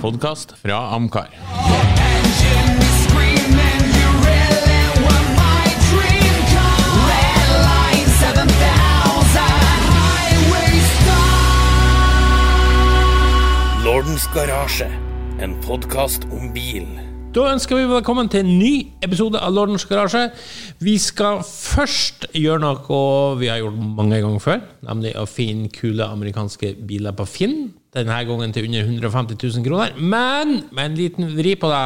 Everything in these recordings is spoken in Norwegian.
podkast fra Amcar. Engine is screaming, you really were my dream car. Red line 7000, highway star. Lordens garasje, en podkast om bil. Da ønsker vi velkommen til en ny episode av Lordens garasje. Vi skal først gjøre noe vi har gjort mange ganger før, nemlig å finne kule amerikanske biler på Finn. Denne gangen til under 150 000 kroner, men med en liten vri på det.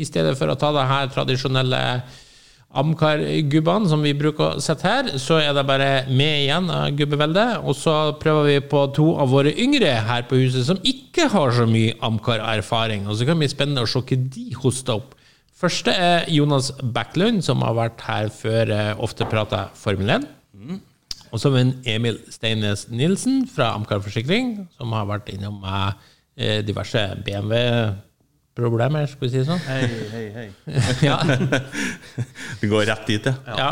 I stedet for å ta det her tradisjonelle Amcar-gubbene som vi bruker å sette her, så er det bare med igjen av gubbeveldet. Og så prøver vi på to av våre yngre her på huset som ikke har så mye Amcar-erfaring. Og så kan det bli spennende å se hva de hoster opp. Første er Jonas Backlund, som har vært her før eh, ofte prater Formel 1. Og så med Emil Steines Nilsen fra Amcar Forsikring, som har vært innom eh, diverse BMW-problemer, skal vi si det sånn. Hei, hei, hei. Ja. Vi går rett dit, ja. Ja.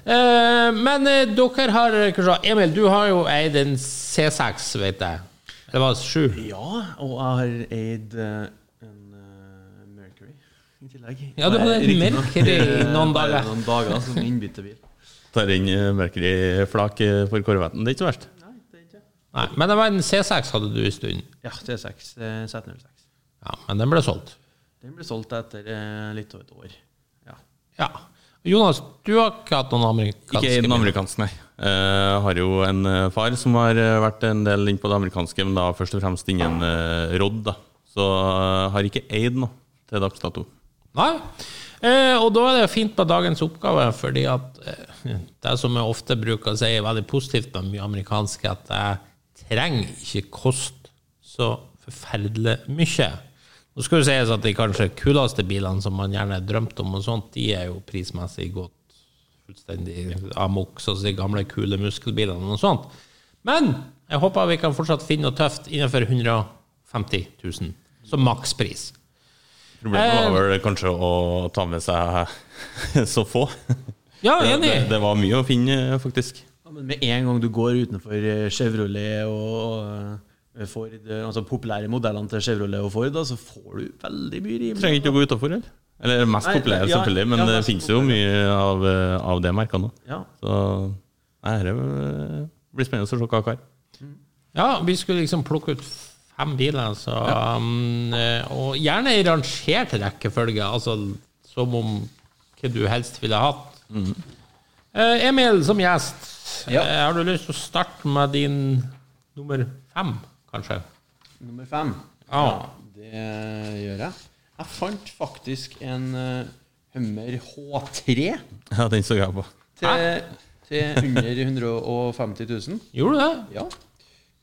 Eh, men eh, dere har kanskje, Emil, du har jo eid en C6, vet jeg. Det var sju. Ja, og jeg har eid eh, en uh, Mercury i tillegg. Ja, du hadde en Mercury eh, noen dager. Noen dager som innbyttebil. Tar inn eh, Mercury-flak eh, for korvetten. Det er ikke så verst. Nei, det er ikke Nei, men det var en C6 hadde du en stund. Ja, T6, eh, Z06. Ja, men den ble solgt. Den ble solgt etter litt over et år. Ja. Ja. Jonas, du har ikke hatt noen amerikanske Ikke en amerikanske, amerikansk, nei. Jeg har jo en far som har vært en del inne på det amerikanske, men da først og fremst innen uh, Rodd, da. Så har ikke eid noe til dags dato. Nei. Eh, og da er det fint med dagens oppgave, fordi at eh, det som jeg ofte bruker å si er veldig positivt med mye amerikansk, er at det trenger ikke koste så forferdelig mye. Nå skal det sies at de kanskje kuleste bilene som man gjerne drømte om, og sånt, de er jo prismessig gått fullstendig amok, sånn som de gamle, kule muskelbilene og sånt. Men jeg håper vi kan fortsatt finne noe tøft innenfor 150 000 som makspris. Problemet Eh. var vel kanskje å ta med seg så få. Ja, Det, enig. det var mye å finne, faktisk. Ja, men med en gang du går utenfor eh, Chevrolet og eh, Ford, eh, altså populære modellene til Chevrolet og Ford, da, så får du veldig mye rimelig. Trenger ikke å gå utafor, eller? Eller mest Nei, populære, ja, selvfølgelig, men ja, det finnes jo mye av, eh, av det merket nå. Ja. Så nei, det eh, blir spennende å se hva Kar. Ja, vi skulle liksom plukke ut fem biler, så, um, eh, og gjerne i rangert rekkefølge, altså som om hva du helst ville hatt. Eh, Emil som gjest, Ja. uh, har du lyst til å starte med din nummer fem, kanskje? Nummer fem. Ja. det gjør jeg. Jeg fant faktisk en uh, Hummer H3 Ja, den så jeg på. til, til under 150 000. Gjorde du det? Ja,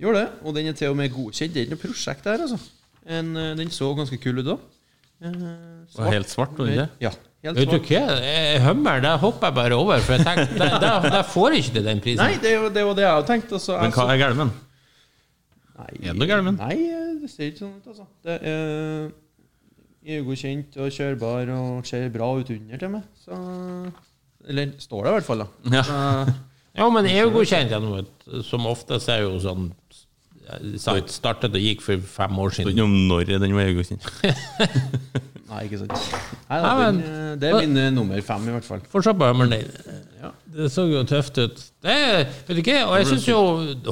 gjorde det. Og den er til og med godkjent. Det er ikke noe prosjekt der, altså. En, eh, den så ganske kul ut da. Svart. Og helt svart, var den ikke? Ja. Helt Vet du hva? Hummer, det hopper jeg bare over, for jeg tenkte, der, der, der får ikke til den prisen. Nei, det er jo det, var det jeg har tenkt. Altså, Men hva er galmen? Nei, Er det galt? Nei, det ser ikke sånn ut, altså. Det er EU-godkjent og kjørbar og ser bra ut under til meg. Så Eller står det i hvert fall, da. Ja. Ja, men EU-godkjent som oftest er jo sånn eh, sagt, Startet og gikk for fem år står siden. ikke om når den var godkjent. nei, ikke sant. Nei, da, Nei, men- den, eh, det er min eh, nummer fem, i hvert fall. Fortsatt bare hummeren. Ja. Det så jo tøft ut. Det, vet du ikke, og jeg syns jo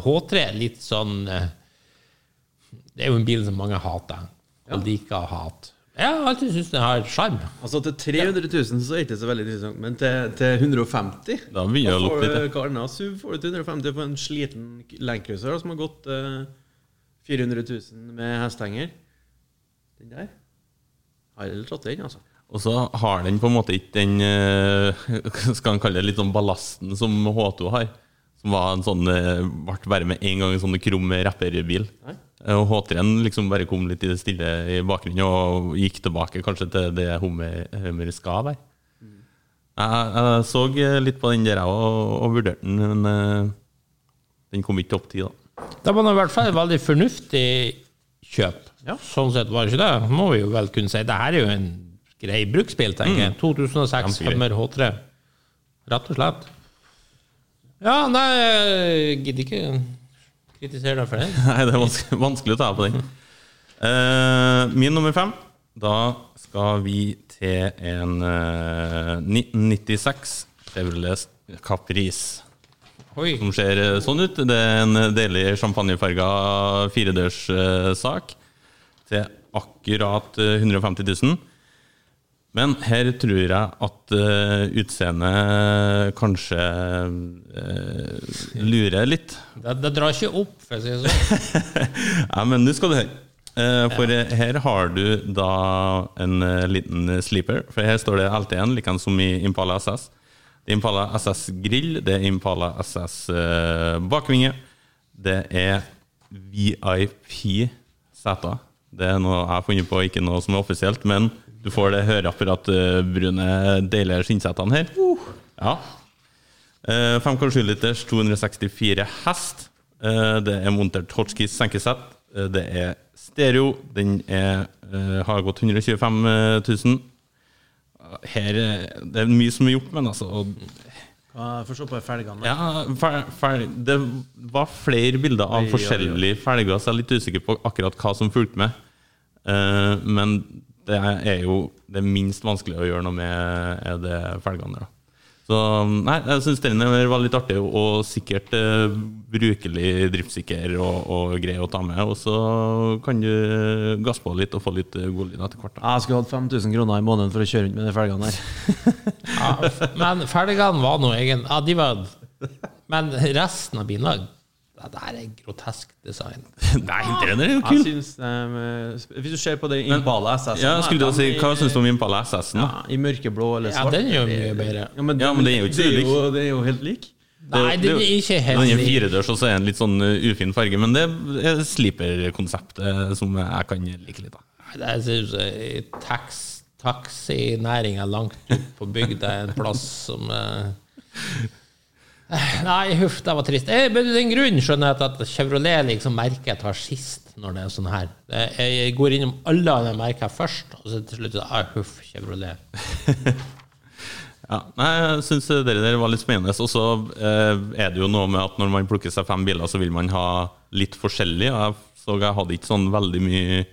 H3 er litt sånn Det er jo en bil som mange hater. Og liker å hate. Jeg har alltid syntes den har sjarm. Altså Til 300 000 så er det ikke så veldig interessant, men til, til 150 Da begynner det å lukte litt. Hva annen SUV får du til 150 på en sliten Landcruiser som har gått eh, 400 000 med hestehenger? Den der har jeg tatt inn, altså. Og så har den på en måte ikke den eh, Skal han kalle det litt sånn ballasten som H2 har. Som var en sånn eh, ble bare med en gang en sånn krum rapperbil. Nei. Eh, Og H3-en liksom bare kom litt i det stille i bakgrunnen og gikk tilbake kanskje til det Hummer Hummer skal være. Jeg, jeg så litt på den der og, og vurderte den, men eh, den kom ikke topp ti, da. Det var i hvert fall et veldig fornuftig kjøp. Ja. Sånn sett var det ikke det. Må vi jo vel kunne si. Det her er jo en grei bruksbil, tenker jeg. 2006 Kjempegrei. Hummer H3. Rett og slett. Ja, nei, jeg gidder ikke kritisere deg for det. Nei, det er vanskelig, vanskelig å ta på den. Uh, min nummer fem. Da skal vi til en uh, 1996 Chevrolet Caprice. Oi. Som ser eh, sånn ut. Det er en deilig champagnefarga firedørssak til akkurat eh, 150 000. Men her tror jeg at uh, utseendet kanskje uh, lurer litt. Det, det drar ikke opp, for å si det sånn. Ja, men nå skal du høre. Uh, for ja. her har du da en liten sleeper. For her står det LT1, likeens som i Impala SS. Det er Impala SS grill, det er Impala SS bakvinge. Det er VIP-seter. Det er noe jeg har funnet på, ikke noe som er offisielt, men du får det høreapparatbrune, deilige skinnsettene her. Ja. Eh, 5,7 liters, 264 hest. Eh, Det er montert hotskis senkesett. Eh, Det er stereo. Den er, eh, har gått 125 000. Her eh, Det er mye som er gjort, men altså Ja, Få se på felgene. ja, fel, fel, Det var flere bilder av forskjellige felger, så jeg er litt usikker på akkurat hva som fulgte med. Eh, men det er jo det minst vanskelige å gjøre noe med, er det felgene. Da. Så nei, jeg syns den er- var litt artig og sikkert eh, brukelig, driftssikker og, og grei å ta med. Og så kan du gasse på litt og få litt eh, godlyd etter hvert. Jeg skulle hatt 5000 kroner i måneden for å kjøre rundt med de felgene der. Ja, men felgene var nå egen Ja, de var Men resten av bilen Det der er grotesk design. Nei, den er jo Jeg kul! synes, um, Hvis du ser på det Impala SS Ja, skulle du si, Hva syns du om Impala SS-en? Ja, I mørkeblå eller svart? Ja, den er jo mye bedre. Ja, men, Ja, men den er jo ikke så det er lik. jo, det er jo helt lik. Nei, den er ikke helt lik. Den er firedørs, og så er den litt sånn uh, ufin farge, men det er sleeper-konseptet som jeg kan like litt av. Nei, Det synes jeg tax, taxinæringa langt ute på bygda er en plass som eh, Nei, huff, det var trist. Jeg, Men den grunnen skjønner jeg at Chevrolet liksom jeg tar sist når det er sånn her. Jeg går innom alle andre merker først, og så til slutt ah, huff, Chevrolet. Ja, nei, jeg syns det der var litt spennende. Og så eh, er det jo noe med at når man plukker seg fem biler, så vil man ha litt forskjellig. Jeg så jeg hadde ikke sånn veldig mye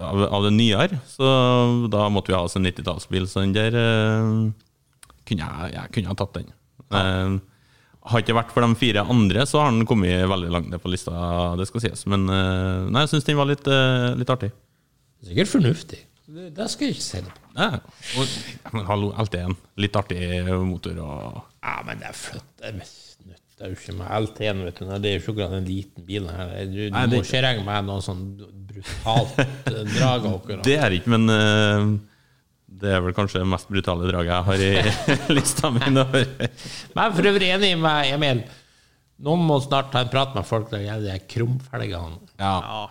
av, av det nyere, så da måtte vi ha oss en 90-tallsbil. Så den der eh, kunne jeg, jeg kunne ha tatt den. Eh, har ikke vært for de fire andre, så har den kommet veldig langt ned på lista, det skal sies. Men eh, nei, jeg syns den var litt, eh, litt artig. Sikkert fornuftig. Det, det skal jeg ikke si noe på. Ja, og, men hallo, LT1. Litt artig motor og Ja, men det er flott. Det er. Det er jo ikke med LT-en, vet du. Det er jo ikke en liten bil her. Du, du Nei, må ikke regne med noe sånn brutalt eh, drag akkurat. Det er ikke, men eh, det er vel kanskje det mest brutale draget jeg har i lista mi. Men er for øvrig enig med Emil. Noen må snart ta en prat med folk når det gjelder de krumfelgene. Ja,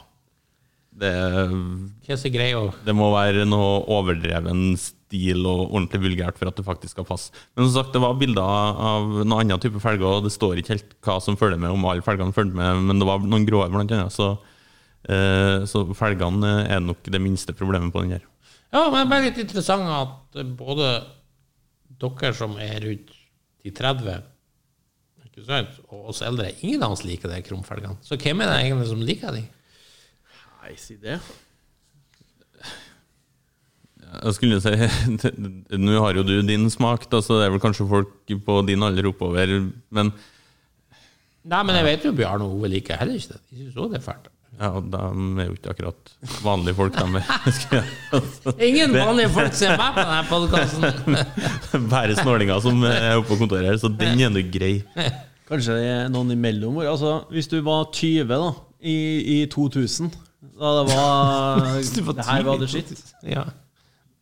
det, er det må være noe overdreven stil og ordentlig vulgært for at det faktisk skal passe. Men som sagt, det var bilder av noen annen type felger, og det står ikke helt hva som følger med, om alle felgene følger med, men det var noen grå blant annet. Så, eh, så felgene er nok det minste problemet på den her. Ja, men det er litt interessant at både dere som er rundt de 30, ikke sant, og oss eldre, ingen av oss liker de krumfelgene. Så hvem er det egentlig som liker de? Nei, si det. Jeg skulle si Nå har jo du din smak, da, så det er vel kanskje folk på din alder oppover, men Nei, men jeg vet jo Bjarne og Ove liker heller ikke det. De syns òg det er fælt. Ja, de er jo ikke akkurat vanlige folk, de. er. Ingen vanlige folk ser meg på denne podkasten. Bare snålinger som er oppe på kontoret her, så den er nå grei. Kanskje det er noen imellom. Altså, hvis du var 20 da, i, i 2000, da det var Det her var det skitt. Ja.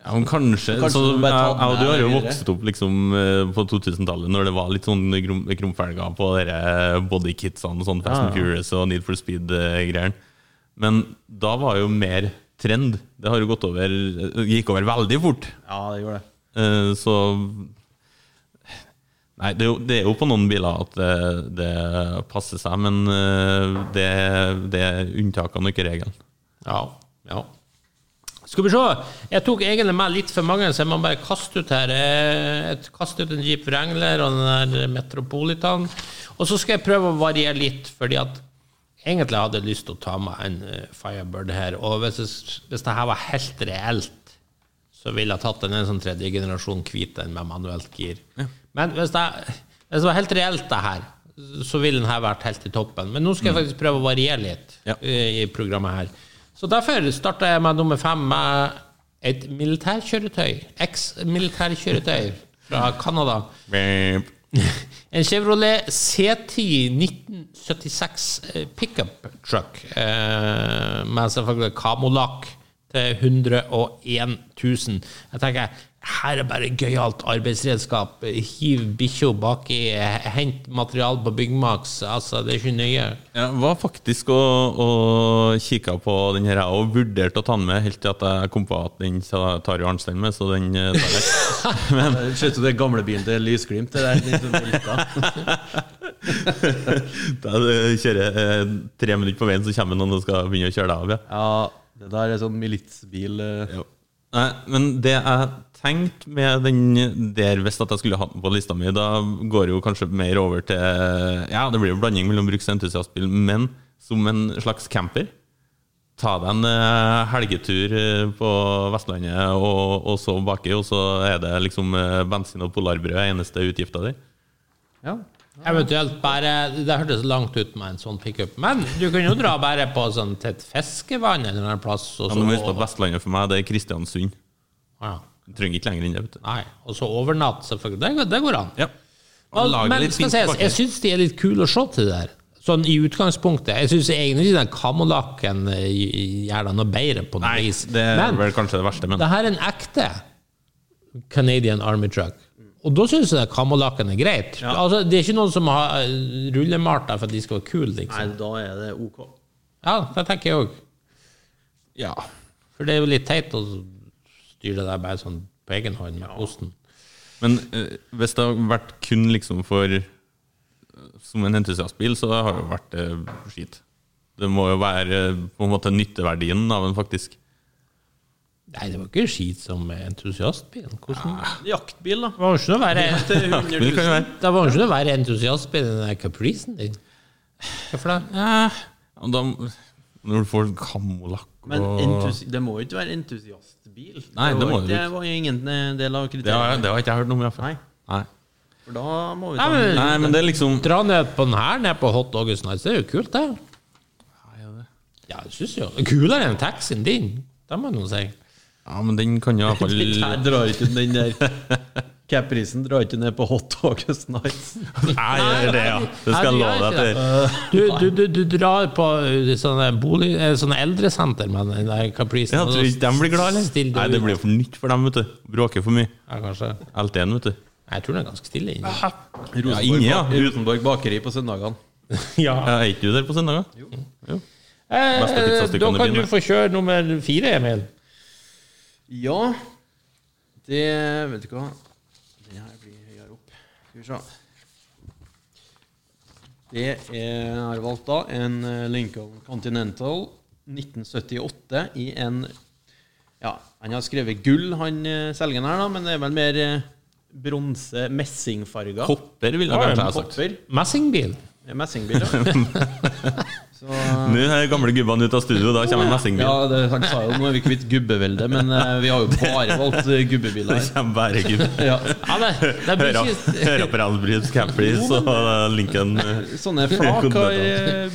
Ja, men kanskje, Kanskje så, du jeg, jeg og du har jo vokst opp liksom eh, på 2000-tallet, når det var litt sånn krum, krumfelger på bodykitsene og sånn Fast and Ja. Furious og Need for Speed-greiene. Men da var jo mer trend. Det har jo gått over gikk over veldig fort. Ja, det gjorde det. Eh, Så Nei, det er, jo, det er jo på noen biler at det, det passer seg, men eh, det, det er unntakene og ikke regelen. Ja. ja. Skal vi se. Jeg tok egentlig med litt for mange, så jeg må bare kaste ut her. Eh, Jeg kaste ut en Jeep Wrangler og den der Metropolitan. Og så skal jeg prøve å variere litt, fordi at egentlig hadde lyst til å ta meg en eh, Firebird her. Og hvis, det- hvis det her var helt reelt, så ville jeg tatt en, en sånn tredje generasjon hvit en med manuelt gir. Men hvis det, hvis det var helt reelt, det her, så ville den her vært helt i toppen. Men nå skal jeg faktisk prøve å variere litt Ja. eh, i programmet her. Så derfor starter jeg med nummer fem med et militærkjøretøy. Eks-militærkjøretøy fra Canada. En Chevrolet C10 1976 eh, pickup truck eh, med selvfølgelig kamolakk til 101 000. Jeg tenker her er bare gøyalt arbeidsredskap. Hiv bikkja baki, hent materiale på Byggmaks. Altså, det er ikke nøye. Jeg var faktisk og, og kikka på den her og vurderte å ta den med helt til at jeg kom på at den tar jo Arnstein med, så den eh, tar jeg. Men ser ut som det er gamlebilen til Lysglimt. Det der, den. Da kjører eh, tre minutter på veien, så kommer noen og skal begynne å kjøre deg av. Ja. ja, det der er sånn militsbil. eh. Nei, men det jeg tenkte med den der, hvis at jeg skulle hatt den på lista mi, da går det jo kanskje mer over til Ja, det blir jo blanding mellom bruks- og entusiastbil, men som en slags camper. Ta deg en eh, helgetur eh, på Vestlandet og, og så baki, og så er det liksom eh, bensin og polarbrød eneste utgifta di. Ja. Eventuelt bare Det hørtes langt ut med en sånn pickup. Men du kan jo dra bare på sånn til et fiskevann eller en plass. Og Ja, så, men husk på Vestlandet for meg, det er Kristiansund. ja. Du trenger ikke lenger enn det. vet du. Nei, og så overnatt, selvfølgelig. Det, går- det går an. Ja. Og, det men litt skal fint sies, jeg syns de er litt kule å se til det der. Sånn i utgangspunktet. Jeg syns egentlig den kamolakken eh, gjør det noe bedre på noe Nei, vis. det er Men vel kanskje det verste, men det her er en ekte Canadian Army Truck. Og da syns jeg kamolakken er greit. Altså, det er ikke noen som har eh, rullemalt der for at de skal være kule, Nei, liksom. da er det OK. Ja, det tenker jeg òg. ja. For det er jo litt teit å styre det der bare sånn på egen hånd med osten. Men eh, hvis det har vært kun liksom for eh, Som en entusiastbil, så har det jo vært eh, skit. Det må jo være eh, på en måte nytteverdien av en, faktisk. Nei, det var ikke skit som entusiastbil. Hvordan Jaktbil, da. Det var jo ikke noe verre Til 100 Jaktbil kan 000. jo være. Det var jo ikke noe verre entusiastbil enn den Capricen din. Hvorfor det? Ja, og da, når du får kamolakk Men og Men det må jo ikke være entusiastbil. Nei, det var må ikke- det det ikke. var jo ingen eh, del av det, har, det har ikke jeg hørt noe om. Nei. Nei. For da må vi Nei, men- Nei, men det er liksom Dra ned på den her, ned på Hot August Nights. Det er jo kult, det. Nei, Ja, jeg syns jo. Kulere enn taxien din. Det må jeg nå si. Ja, men den kan jo iallfall her drar ikke den der Caprisen drar ikke ned på Hot August Nights. Nei, det er det, ja. Det skal jeg love deg gjør til. Du, du, du, du drar på uh, sånne, bolig, eh, sånne eldresenter med den der Caprisen. Jeg tror ikke de blir glad, eller? Nei, det blir for nytt for dem, vet du. Bråker for mye. Ja, kanskje. LT-en, vet du. Nei, Jeg tror den er ganske stille inni. Rosenborg, ja, ja. Rosenborg bakeri på søndagene. Ja. Ja, Er ikke du der på søndager? Eh, da kan du få kjøre nummer fire, Emil. Ja, det Vet du hva? Den her blir høyere opp. Skal vi se. Det er, jeg har valgt da en eh, Lincoln Continental 1978 i en Ja, han har skrevet gull, han eh, selgeren her, da, men det er vel mer eh, bronse, messingfarga. Kopper, ville jeg kanskje ha sagt. Messingbil. Messingbil, ja. Så, Nå er gamle gubbene ute av studio, da kommer en messingbil. ja, det, han sa jo nå er vi kvitt gubbeveldet, men eh, vi har jo bare valgt eh, gubbebiler. Det kommer bare gubbe. Ja. Ja, det, det blir ikke Campris og Lincoln eh, Sånne flak har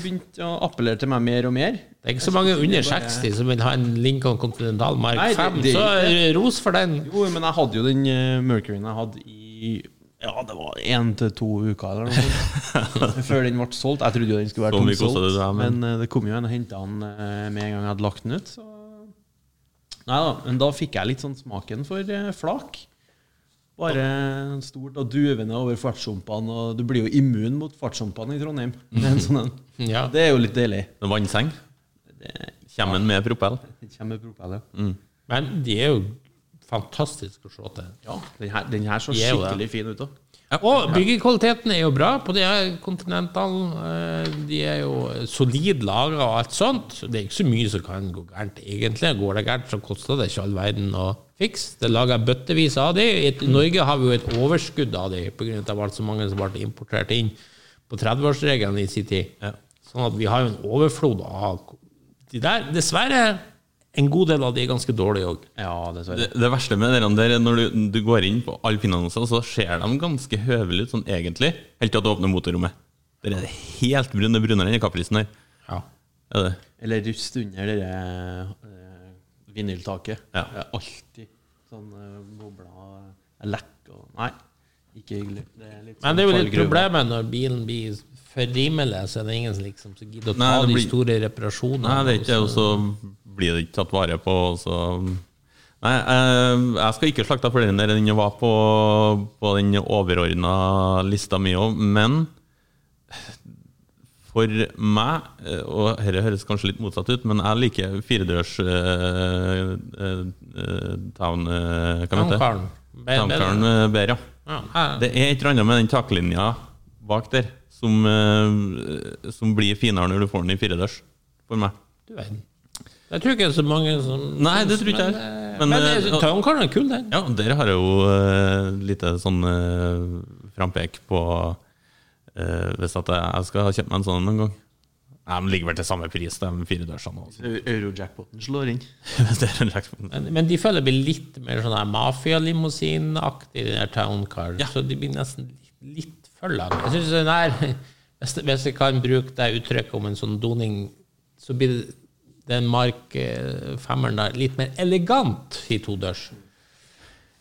begynt å appellere til meg mer og mer. Det er ikke så mange under 60 som vil ha en Lincoln Continental Mark 5, det er så ros for den. Jo, men jeg hadde jo den Mercuryen jeg hadde i Ja, det var én til to uker eller noe sånt. Før den ble solgt. Jeg trodde jo den skulle være Så mye tomsolgt, det men- men eh, det kom jo en og henta den eh, med en gang jeg hadde lagt den ut. Så Nei da, men da fikk jeg litt sånn smaken for eh, flak. Bare stort og duvende over fartshumpene, og du blir jo immun mot fartshumpene i Trondheim. Det en sånn. Ja. det er jo litt deilig. en vannseng. Det Kommer den med propell? kommer propell, ja. Men de er jo fantastiske å se til. Ja, den her, den her så De er jo det. skikkelig fin ut. da. Og byggekvaliteten er jo bra på de her Continental. Eh, De er jo solid lagra og alt sånt. Det er ikke så mye som kan gå gærent, egentlig. Går det gærent, så koster det ikke all verden å fikse. Det lager bøttevis av de. I Norge har vi jo et overskudd av de, pga. at det var så mange som ble importert inn på 30-årsregelen i sin tid. Sånn at vi har jo en overflod av de der. Dessverre, en god del av de er ganske dårlige òg. Ja. Det, det verste med det der er når du, du går inn på alle Finn-annonser, så ser de ganske høvelige ut sånn egentlig, helt til at du åpner motorrommet. Der er det helt brun, det er brunere enn i kaprisen her. Ja. Er det? Eller rust under det uh, vinyltaket. Ja. Det er alltid sånn uh, bobler uh, lekk og Nei, ikke hyggelig. Det er litt Men det er jo sånn litt problemet når bilen blir for rimelig, så er det ingen som liksom som gidder å ta Nei, blir, de store reparasjonene. Nei, det er ikke det, og så blir det ikke tatt vare på. Så. Nei, jeg, jeg skal ikke slakte flere enn den jeg var på, på den overordna lista mi òg, men for meg, eh, og dette høres kanskje litt motsatt ut, men jeg liker firedørs uh, town uh, Hva heter det? Towncaren. Be- bedre. eh. Ja, Det er et eller annet med den taklinja bak der som, eh, som blir finere når du får den i firedørs, for meg. Du vet. Jeg tror ikke det er så mange som Nei, det tror ikke jeg. Men, Men, men, eh, men Towncaren er kul, den. Ja, der har jeg jo uh, lite sånn uh, frampek på eh, hvis at jeg jeg skal kjøpe meg en sånn en gang. Nei, men ligger vel til samme pris, de firedørsene også. Eurojackpoten slår inn. Det er en slags- Men, men de føler det blir litt mer sånn mafialimousin-aktig, de der Towncar. Ja. Så de blir nesten litt, litt for. Jeg synes den her, hvis, jeg kan bruke det uttrykket om en sånn doning, så blir den Mark eh, femmeren der litt mer elegant i todørs.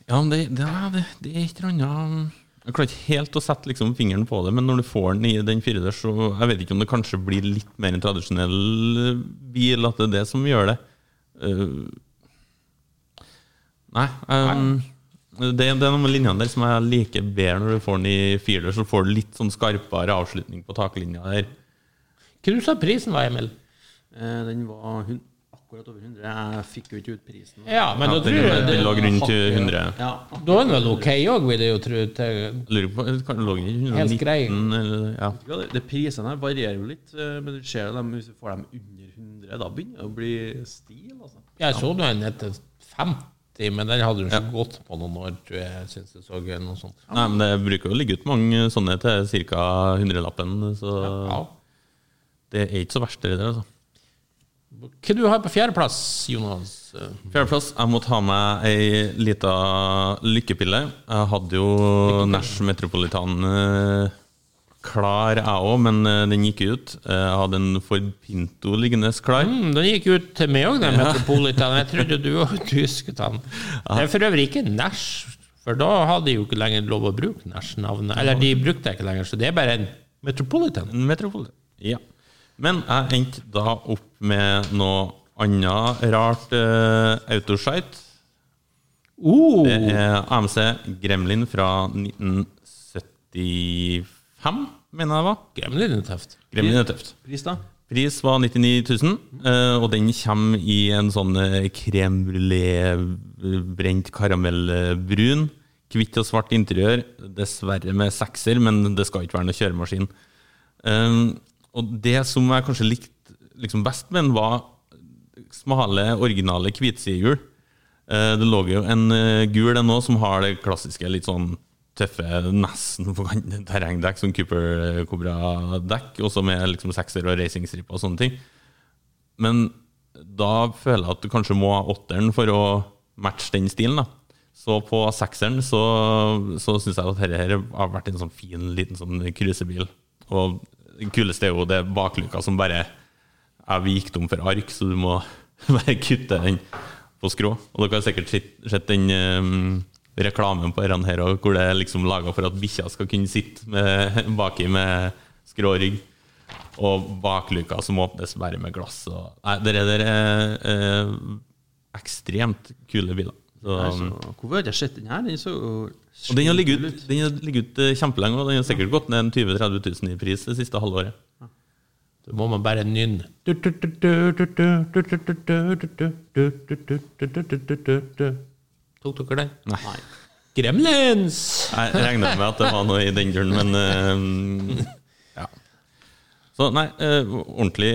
Ja, men det, det, det, det er ikke annet Jeg klarer ikke helt å sette liksom fingeren på det, men når du får den i den firedørs, så jeg vet ikke om det kanskje blir litt mer en tradisjonell bil, at det er det som gjør det. Uh, nei. um, Det, det er noen linjene der som jeg liker bedre når du får den i firer, så får du litt sånn skarpere avslutning på taklinja der. Hva du sa prisen var, Emil? Eh, den var hun, akkurat over 100. Jeg fikk jo ikke ut prisen. Ja, men Ja, da tror jeg den det, lå rundt 100. Ja, Da er den vel ok òg, vil jeg jo tro. Lurer på, kan det lå den i Helt grei. 119, eller, ja. Ja, det, det Prisene her varierer jo litt, eh, men du ser dem, hvis du får dem under 100, da begynner det å bli stil. altså. jeg så nå en ned til 50, men den hadde hun ikke gått på noen år, tror jeg. synes jeg så gøy, noe sånt. Nei, men det bruker jo å ligge ut mange sånne til ca. hundrelappen, så Ja. det er ikke så verst det der, altså. Hva du har på fjerdeplass, Jonas? Fjerdeplass. Jeg må ta med ei lita lykkepille. Jeg hadde jo Nash Metropolitan eh, klar, jeg òg, men eh, den gikk ut. Eh, Jeg hadde en Ford Pinto liggende klar. Mm, den gikk ut til meg òg, den Metropolitan. Jeg trodde du òg husket den. Det er for øvrig ikke Nash, for da hadde de jo ikke lenger lov å bruke Nash-navnet. Eller de brukte det ikke lenger, så det er bare en Metropolitan. Metropolitan. Ja. Men jeg endte da opp med noe annet rart uh, autoskite. Uh. Det er AMC Gremlin fra 1975, mener jeg det var. Gremlin er tøft. Gremlin er tøft. Pris, da? Pris var 99 000, eh, og den kommer i en sånn eh, crème brulé, eh, brent karamellbrun. Hvitt og svart interiør. Dessverre med sekser, men det skal ikke være noe kjøremaskin. Um, og det som jeg kanskje likte liksom best med den, var smale, originale hvitsidehjul. Eh, det lå jo en eh, gul en òg, som har det klassiske litt sånn tøffe, nesten på kanten terrengdekk, som Cooper Cobra-dekk, også med liksom sekser og racingstriper og sånne ting. Men da føler jeg at du kanskje må ha åtteren for å matche den stilen. da. Så på sekseren så, så syns jeg at dette her har vært en sånn fin, liten sånn cruisebil. Og det kuleste er jo det bakluka som bare er vikdom for ark, så du må bare kutte den på skrå. Og dere har sikkert sett, den eh, reklamen på denne her, hvor det er liksom laga for at bikkja skal kunne sitte med, baki med skrå rygg. Og bakluka som åpnes bare med glass. Og, nei, det der er eh, ekstremt kule biler. Så, Nei, så, hvorfor har jeg ikke sett den her? Den så og den har ligget ut, den har ligget ut eh, kjempelenge, og den har sikkert gått ned 20 000-30 000 i pris det siste halvåret. Så må man bare nynne. Tok dere den? Nei. Gremlins! Jeg regner med at det var noe i den duren, men uh, ja. Så nei, uh, ordentlig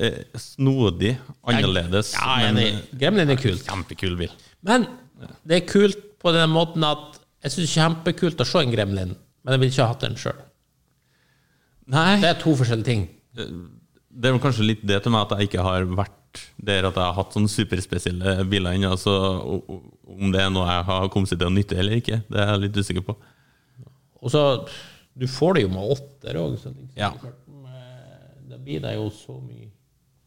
uh, snodig, annerledes, Ja, er men. Gremlin er kult. kjempekul bil. Men det er kult på den måten at jeg syns det er kjempekult å se en gremlin, men jeg vil ikke ha hatt den sjøl. Nei, Det er to forskjellige ting. Det er vel kanskje litt det til meg at jeg ikke har vært der at jeg har hatt sånne superspesielle biler ennå. Altså, om det er noe jeg har kommet til å nytte eller ikke, det er jeg litt usikker på. Og så Du får det jo med åtter òg, så liksom, Ja. eh, da blir det jo så mye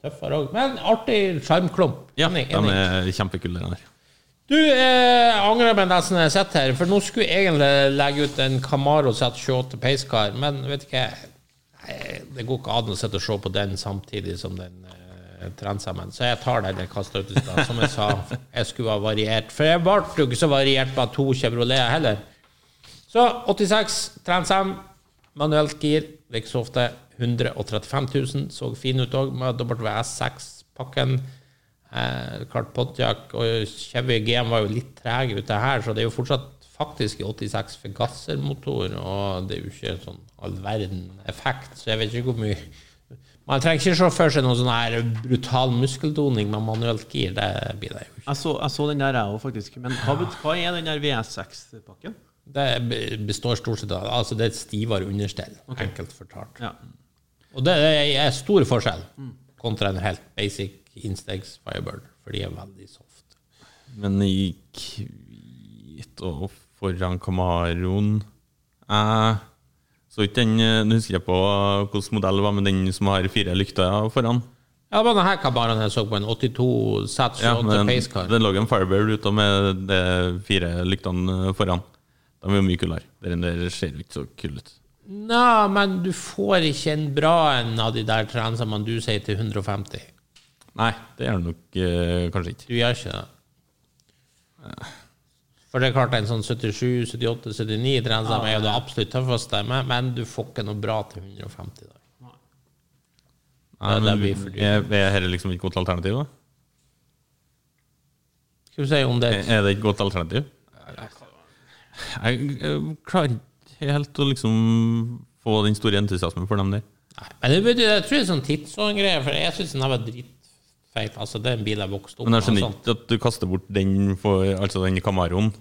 tøffere òg. Men artig sjarmklump. Ja, de er kjempekule, den der. Du, eh, angrer meg nesten jeg sitter her, for nå skulle jeg egentlig legge ut en Camaro Z28 Pacecar, men vet ikke jeg Det går ikke an å sitte og se på den samtidig som den eh, sammen. så jeg tar den jeg kasta ut i stad. Som jeg sa, jeg skulle ha variert. For jeg ble jo ikke så variert med to Chevrolet heller. Så 86 Transam, manuelt gir, det er ikke så ofte. 135 000, så fin ut òg, med WS6-pakken. Eh, klart Pontiac og Chevy GM var jo litt trege ute her, så det er jo fortsatt faktisk 86 for gassermotor, og det er jo ikke sånn all verden effekt, så jeg vet ikke hvor mye Man trenger ikke se for seg noen sånn her brutal muskeldoning med manuelt gir, det blir det jo ikke. Jeg så, jeg så den der, jeg òg, faktisk. Men hva, hva er den der VS6-pakken? Det består stort sett av Altså, det er et stivere understell, enkelt fortalt. Ja. Og det er stor forskjell kontra en helt basic Instegs Firebird, for de er veldig soft. Men i hvit og foran Camaroen Jeg så ikke den eh, Nå husker jeg på hvilken modell det var, men den som har fire lykter foran. Ja, det var denne kabaren jeg så på, en 82 Z28 Ja, Pacecar. det lå en Firebird ute med de fire lyktene eh, foran. De er jo mye kulere. Den der ser jo ikke så kul ut. Nei, men du får ikke en bra en av de der transene du sier til 150. Nei, det gjør du nok eh, kanskje ikke. Du gjør ikke det. For det er klart en sånn 77, 78, 79 transam er jo det absolutt tøffeste, men, men du får ikke noe bra til 150 der. Nei, det men blir er, er dette liksom et godt alternativ, da? Skal vi si om det Er er det et godt alternativ? Jeg, eh, klarer ikke helt å liksom få den store entusiasmen for dem der. Nei, men det betyr, jeg tror det er sånn tidsånd-greie, for jeg syns den her var dritfeit. Altså, det er en bil jeg vokste opp Men jeg skjønner ikke at du kaster bort den for Altså den Camaroen.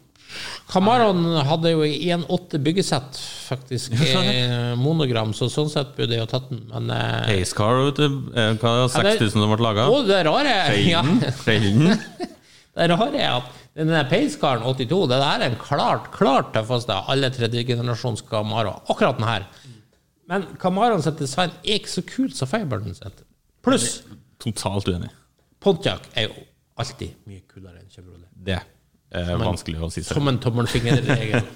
Camaroen hadde jo i 1.8 byggesett, faktisk, eh, monogram, så sånn sett burde jeg jo tatt den, men eh, Pacecar, vet du. eh, Hva er det, 6000 som ble laga? Og det rare ja? Det rare er at denne Pacecaren 82 Det der er en klart, klart tøffeste av alle tredjegenerasjons Camaro. Akkurat den her. Men Camaroen sitt design er ikke så kult som Firebirden sitt. Pluss Totalt uenig. Pontiac er jo alltid mye kulere enn Chevrolet. Det er vanskelig å si seg. Som en tommelfingerregel.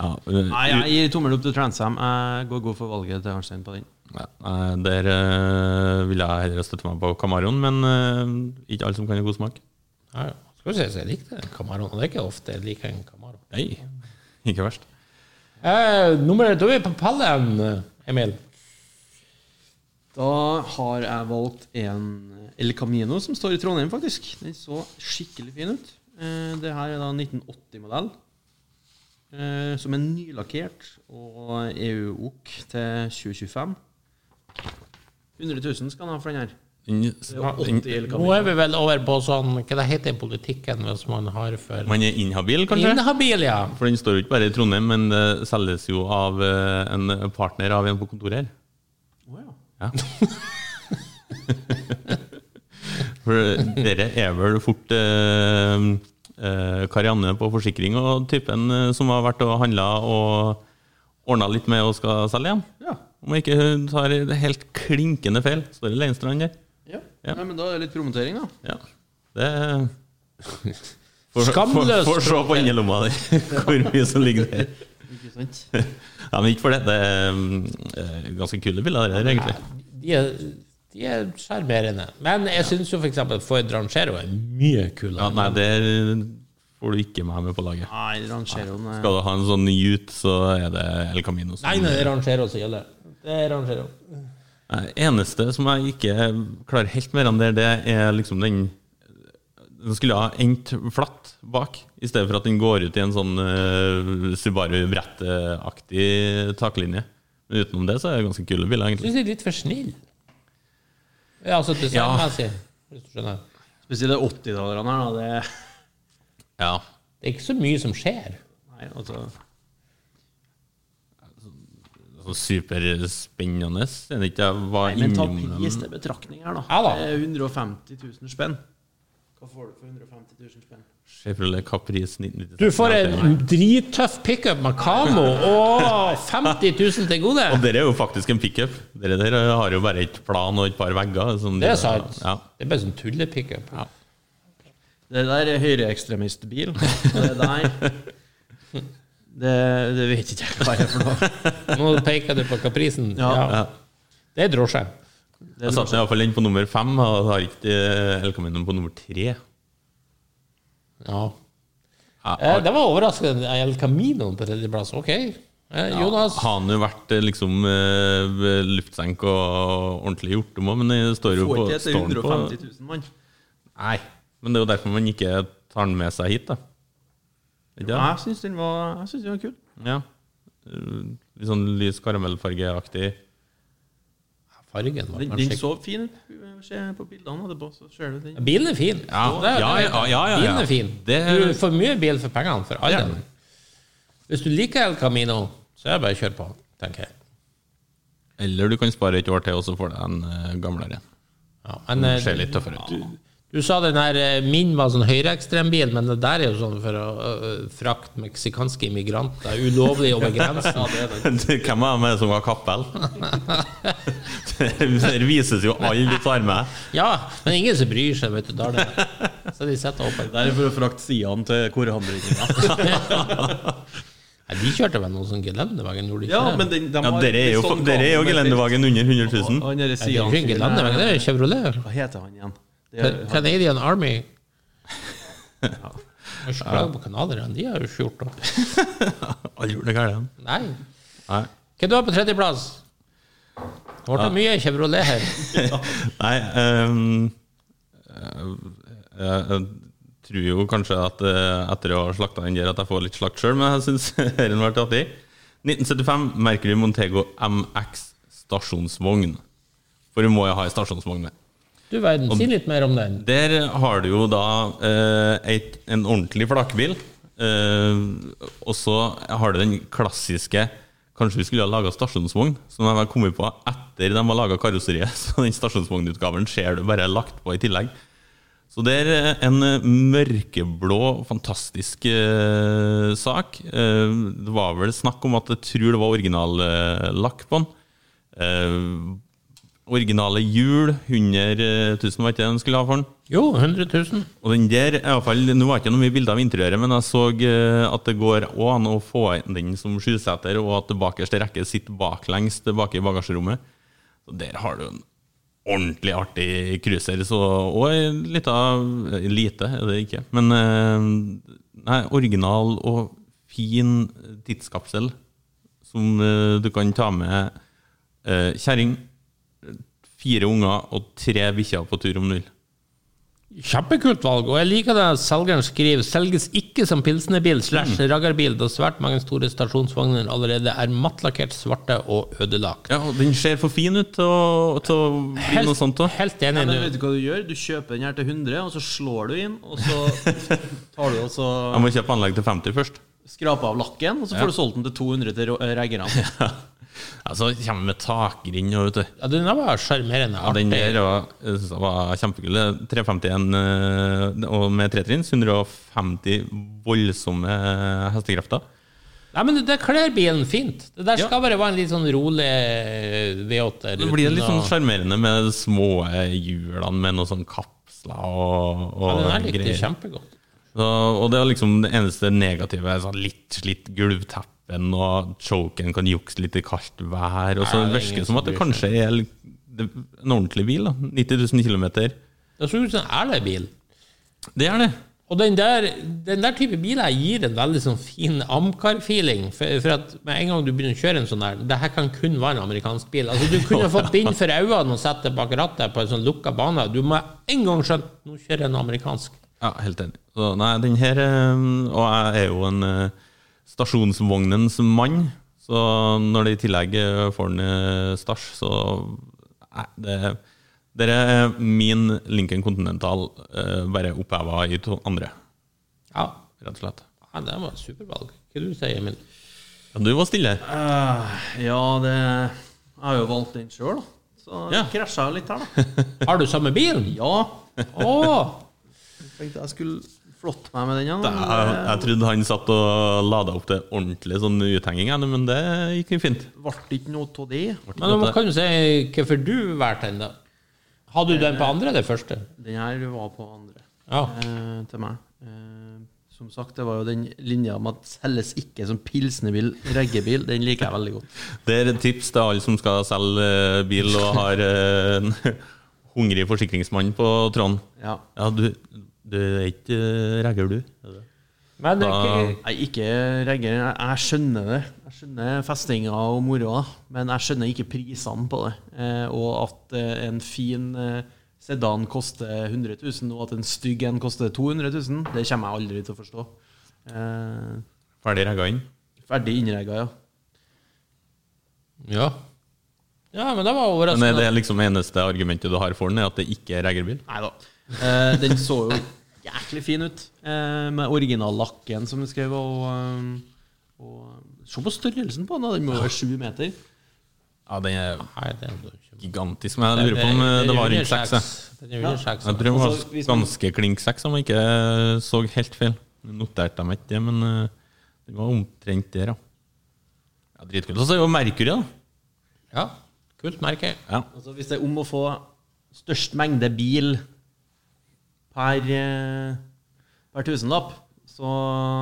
Ja, eh, Nei, jeg gir tommel opp til Transam. Jeg går god for valget til Arnstein på den. ja, eh, der uh, vil jeg heller støtte meg på Camaroen, men uh, ikke alle som kan ha god smak. Ja, ja. Skal vi se, så jeg likte en Camaroen. Og det er ikke ofte jeg liker en Camaro. Nei, ikke verst. Uh, nummer, da er vi på pallen, Emil. Da har jeg valgt en El Camino som står i Trondheim, faktisk. Den så skikkelig fin ut. Eh, Det her er da 1980-modell. eh, Som er nylakkert og EU-OK til 2025. 100 000 skal han ha for den her. Den, Det er 80 El Nå er vi vel over på sånn Hva det heter i politikken hvis man har for man er inhabil, kanskje? Inhabil, ja. For den står jo ikke bare i Trondheim, men det selges jo av eh, en partner av en på kontoret her. Oh, ja. Ja. For dere er vel fort eh, eh, Karianne på forsikring og typen eh, som har vært og handla og ordna litt med og skal selge igjen? Ja. Om ikke hun tar det helt klinkende feil. Står det Leinstrand der? ja. Ja. Nei, men da er det litt promotering, da. Ja. Det Får Skamløst! Få se på innerlomma di hvor mye som ligger der. Ikke sant? Ja, men ikke for det. Det er eh, ganske kule bilder, det der, egentlig. De er, de er sjarmerende. Men jeg syns jo f.eks. Ford Rangero er mye kulere. Ja, nei, det får du ikke meg med på laget. Nei, Rangero nei. Skal du ha en sånn Ute, så er det El Camino. som- Nei, nei, det er Rangero som gjelder. Det er Rangero. Nei, eneste som jeg ikke klarer helt mer enn det, det er liksom den Den skulle ha endt flatt bak, i stedet for at den går ut i en sånn uh, Subaru Brett-aktig taklinje. Men utenom det så er det ganske kule biler, egentlig. syns de er litt for snille. Ja, altså designmessig, hvis du skjønner. Spesielt 80-tallerne her, da. Det Ja. Det er ikke så mye som skjer. Nei, altså Så superspennende. Er det ikke jeg var Nei, men ta pris til betraktning her, da. Ja da. Det er 150 000 spenn. Hva får du for 150 000 spenn? Chevrolet Caprice 1996. Du får en drittøff pickup med Camo og 50 000 til gode. Og dere er jo faktisk en pickup. Dere der har jo bare et plan og et par vegger. som Det er sant. Ja. Det er bare sånn tullepickup. Det der er høyreekstremistbil. Det der det, det vet ikke jeg hva er for noe. Nå peker du på Caprisen. Ja. Ja. Det er drosje. Jeg satte iallfall den på nummer fem, og har ikke El Camino på nummer tre. Ja. Ja, Eh, det var overraskende. El Camino på tredjeplass. Ok. Eh, Jonas. Har han jo vært eh, liksom luftsenk og ordentlig gjort om òg, men det står jo Får på, ikke etter står 150 000, mann. Nei, men det er jo derfor man ikke tar den med seg hit, da. Ikke det? Jeg syns den den var kul. Ja. Litt sånn lys karamellfargeaktig. Fargen var Den, kanskje den så fin ut. På bildene etterpå, så ser du den. Bilen er fin. Ja, Det ja, ja, ja, ja, ja. Bilen er fin. Det- Du får mye bil for pengene, for all Ja. del. Hvis du liker El Camino, så er det bare å kjøre på, tenker jeg. Eller du kan spare et år til, og så får du en eh, gamlere. Ja, men eh, Ser litt tøffere ut. Du sa den her eh, min var sånn høyreekstrembil, men det der er jo sånn for å uh, frakte meksikanske immigranter ulovlig over grensen. Hvem er det som har kappell? Det vises jo alle du tar med. Ja, men ingen som bryr seg, vet du. Da er det. Så de setter opp en Det er for å frakte sidene til korhandlinga. Ja, De kjørte vel noe sånn gelendevagen, gjorde de ikke ja, det? men den, de Ja, dere er jo, sånn dere er jo gelendevagen under 100 000. Og og, og, Nei, det er jo er Chevrolet. Hva heter han igjen? Er, Canadian Army. Jeg er ikke glad på canadierne, de har jo ikke gjort noe. Alle gjorde det gærent. Nei. Nei. Hva du har på tredjeplass? Det ble mye Chevrolet her. Nei um, jeg, jeg tror jo kanskje at eh, etter å ha slakta den der, at jeg får litt slakt sjøl, men jeg syns den var artig. 1975 Mercury Montego MX stasjonsvogn. For du må jo ha ei stasjonsvogn med. Du verden, si litt mer om den. Der har du jo da eh, et, en ordentlig flakbil. Eh, og så har du den klassiske Kanskje vi skulle ha laga stasjonsvogn, som de har kommet på etter de har laga karosseriet. Så den stasjonsvognutgaven ser du bare lagt på i tillegg. Så det er eh, en eh, mørkeblå, fantastisk eh, sak. Eh, det var vel snakk om at jeg tror det var originallakk på den. Originale hjul, 100 000 var ikke det de skulle ha for den? Jo, 100 000. Og den der, i alle fall, Nå var det ikke noe mye bilder av interiøret, men jeg så eh, at det går òg an å få den som skyseter, og at bakerste rekke sitter baklengs tilbake i bagasjerommet. Så der har du en ordentlig artig cruiser. Så, og ei lita Lite er det ikke, men eh, nei, original og fin tidskapsel som eh, du kan ta med kjerring, fire unger og tre bikkjer på tur om null. Kjempekult valg, og jeg liker det selgeren skriver selges ikke som pilsnerbil slash raggarbil, da svært mange store stasjonsvogner allerede er mattlakkert svarte og ødelagt. Ja, og den ser for fin ut til å, bli noe sånt òg. helt Ja, enig. men vet du hva du gjør? Du kjøper den her til 100, og så slår du inn, og så tar du og Jeg må kjøpe anlegg til 50 først. Skrape av lakken, og så får du solgt den til 200 til rå- reggerne. Ja, så kommer med takgrind og vet du. Ja, den var sjarmerende. Ja, den der synes det var kjempekul. 351 eh, og med tretrinns. 150 voldsomme hestekrefter. Nei, men det, kler bilen fint. Det der Ja. skal bare være en litt sånn rolig eh, V8. Det blir litt sånn sjarmerende med de små hjulene med noen sånne kapsler og, Ja, den her likte jeg kjempegodt. Så, og det er liksom det eneste negative. Sånn litt slitt gulvteppen, og choken kan jukse litt i kaldt vær. Og så Nei, det er virker som at det kanskje er en ordentlig bil. da 90 000 km. Det ser ut som en ærlig bil. Det er det. Og den der, den der type biler gir en veldig sånn fin Amcar-feeling. For, for at med en gang du begynner å kjøre en sånn der Det her kan kun være en amerikansk bil. Altså Du kunne fått bind for øynene og satt det bak rattet på en sånn lukka bane. Du må en gang skjønne nå kjører jeg en amerikansk. Ja, helt enig. Så, nei, den her eh, Og jeg er jo en eh, stasjonsvognens mann, så når de i tillegg får den i stasj, så Nei, det det er min Lincoln Continental eh, bare oppheva i to andre, Ja, rett og slett. ja det var et supervalg. Hva du sier Emil? Ja, du var stille. Uh, ja, det Jeg har jo valgt den sjøl, da. Så Ja. krasja jeg litt her, da. Har du samme bil? Ja. Å! Tenkte jeg skulle flotte meg med den. Ja, Jeg, jeg eh, trodde han satt og lada opp til ordentlig sånn uthenging, men det gikk fint. ble ikke noe av det. Men nå kan du si hvorfor du valgte den, da. Hadde du den på andre eller første? Den her var på andre Ja. eh, til meg. Eh, som sagt, det var jo den linja med at selges ikke som pilsnerbil, reggebil. Den liker jeg veldig godt. Det er et tips til alle som skal selge eh, bil og har eh, en hungrig forsikringsmann på tråden. Ja. Ja, du, du er ikke eh, regger, du? Det? Men Da- ikke, ikke regger. Jeg, jeg skjønner det. Jeg skjønner festinga og moroa, men jeg skjønner ikke prisene på det. Eh, og at eh, en fin eh, sedan koster 100 000, og at en stygg en koster 200 000, det kommer jeg aldri til å forstå. Eh, Ferdig regga inn? ferdig innregga, ja. ja. ja, men det var Men er overraskende. det liksom eneste argumentet du har for den, er at det ikke er reggerbil? Nei da. Eh, den så jo jæklig fin ut, eh, med originallakken som du skrev. Og, eh, og Se på størrelsen på den, den må være sju meter. Ja, den er Nei, det er gigantisk, men jeg lurer på om det, det var rundt seks. jeg. Er tror det var Altså, ganske klink seks, om jeg ikke så helt feil. Noterte dem ikke det, men det var omtrent der, ja. ja Dritkult. Og så er jo Mercury, da. Ja, kult merke. Ja. Altså, hvis det er om å få størst mengde bil per, eh, per tusenlapp, så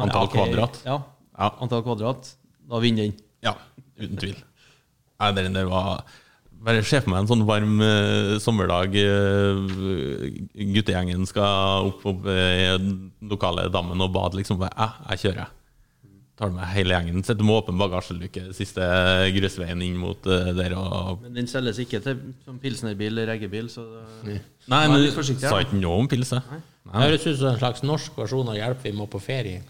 Antall ok, kvadrat. Ja. Ja. Antall kvadrat. Da vinner den. ja, uten tvil. Nei, den der var Bare se for meg en sånn varm uh, sommerdag. Uh, guttegjengen skal opp på i den lokale dammen og bade, liksom. Jeg, Ja, jeg kjører. Tar med hele gjengen. Sitter med åpen bagasjeluke siste grusveien inn mot uh, der. og Men den selges ikke til som pilsnerbil eller reggebil, så det, Nei, men du sa ikke noe om pils, jeg. Det høres ut som en slags norsk versjon av 'Hjelp, vi må på ferie'.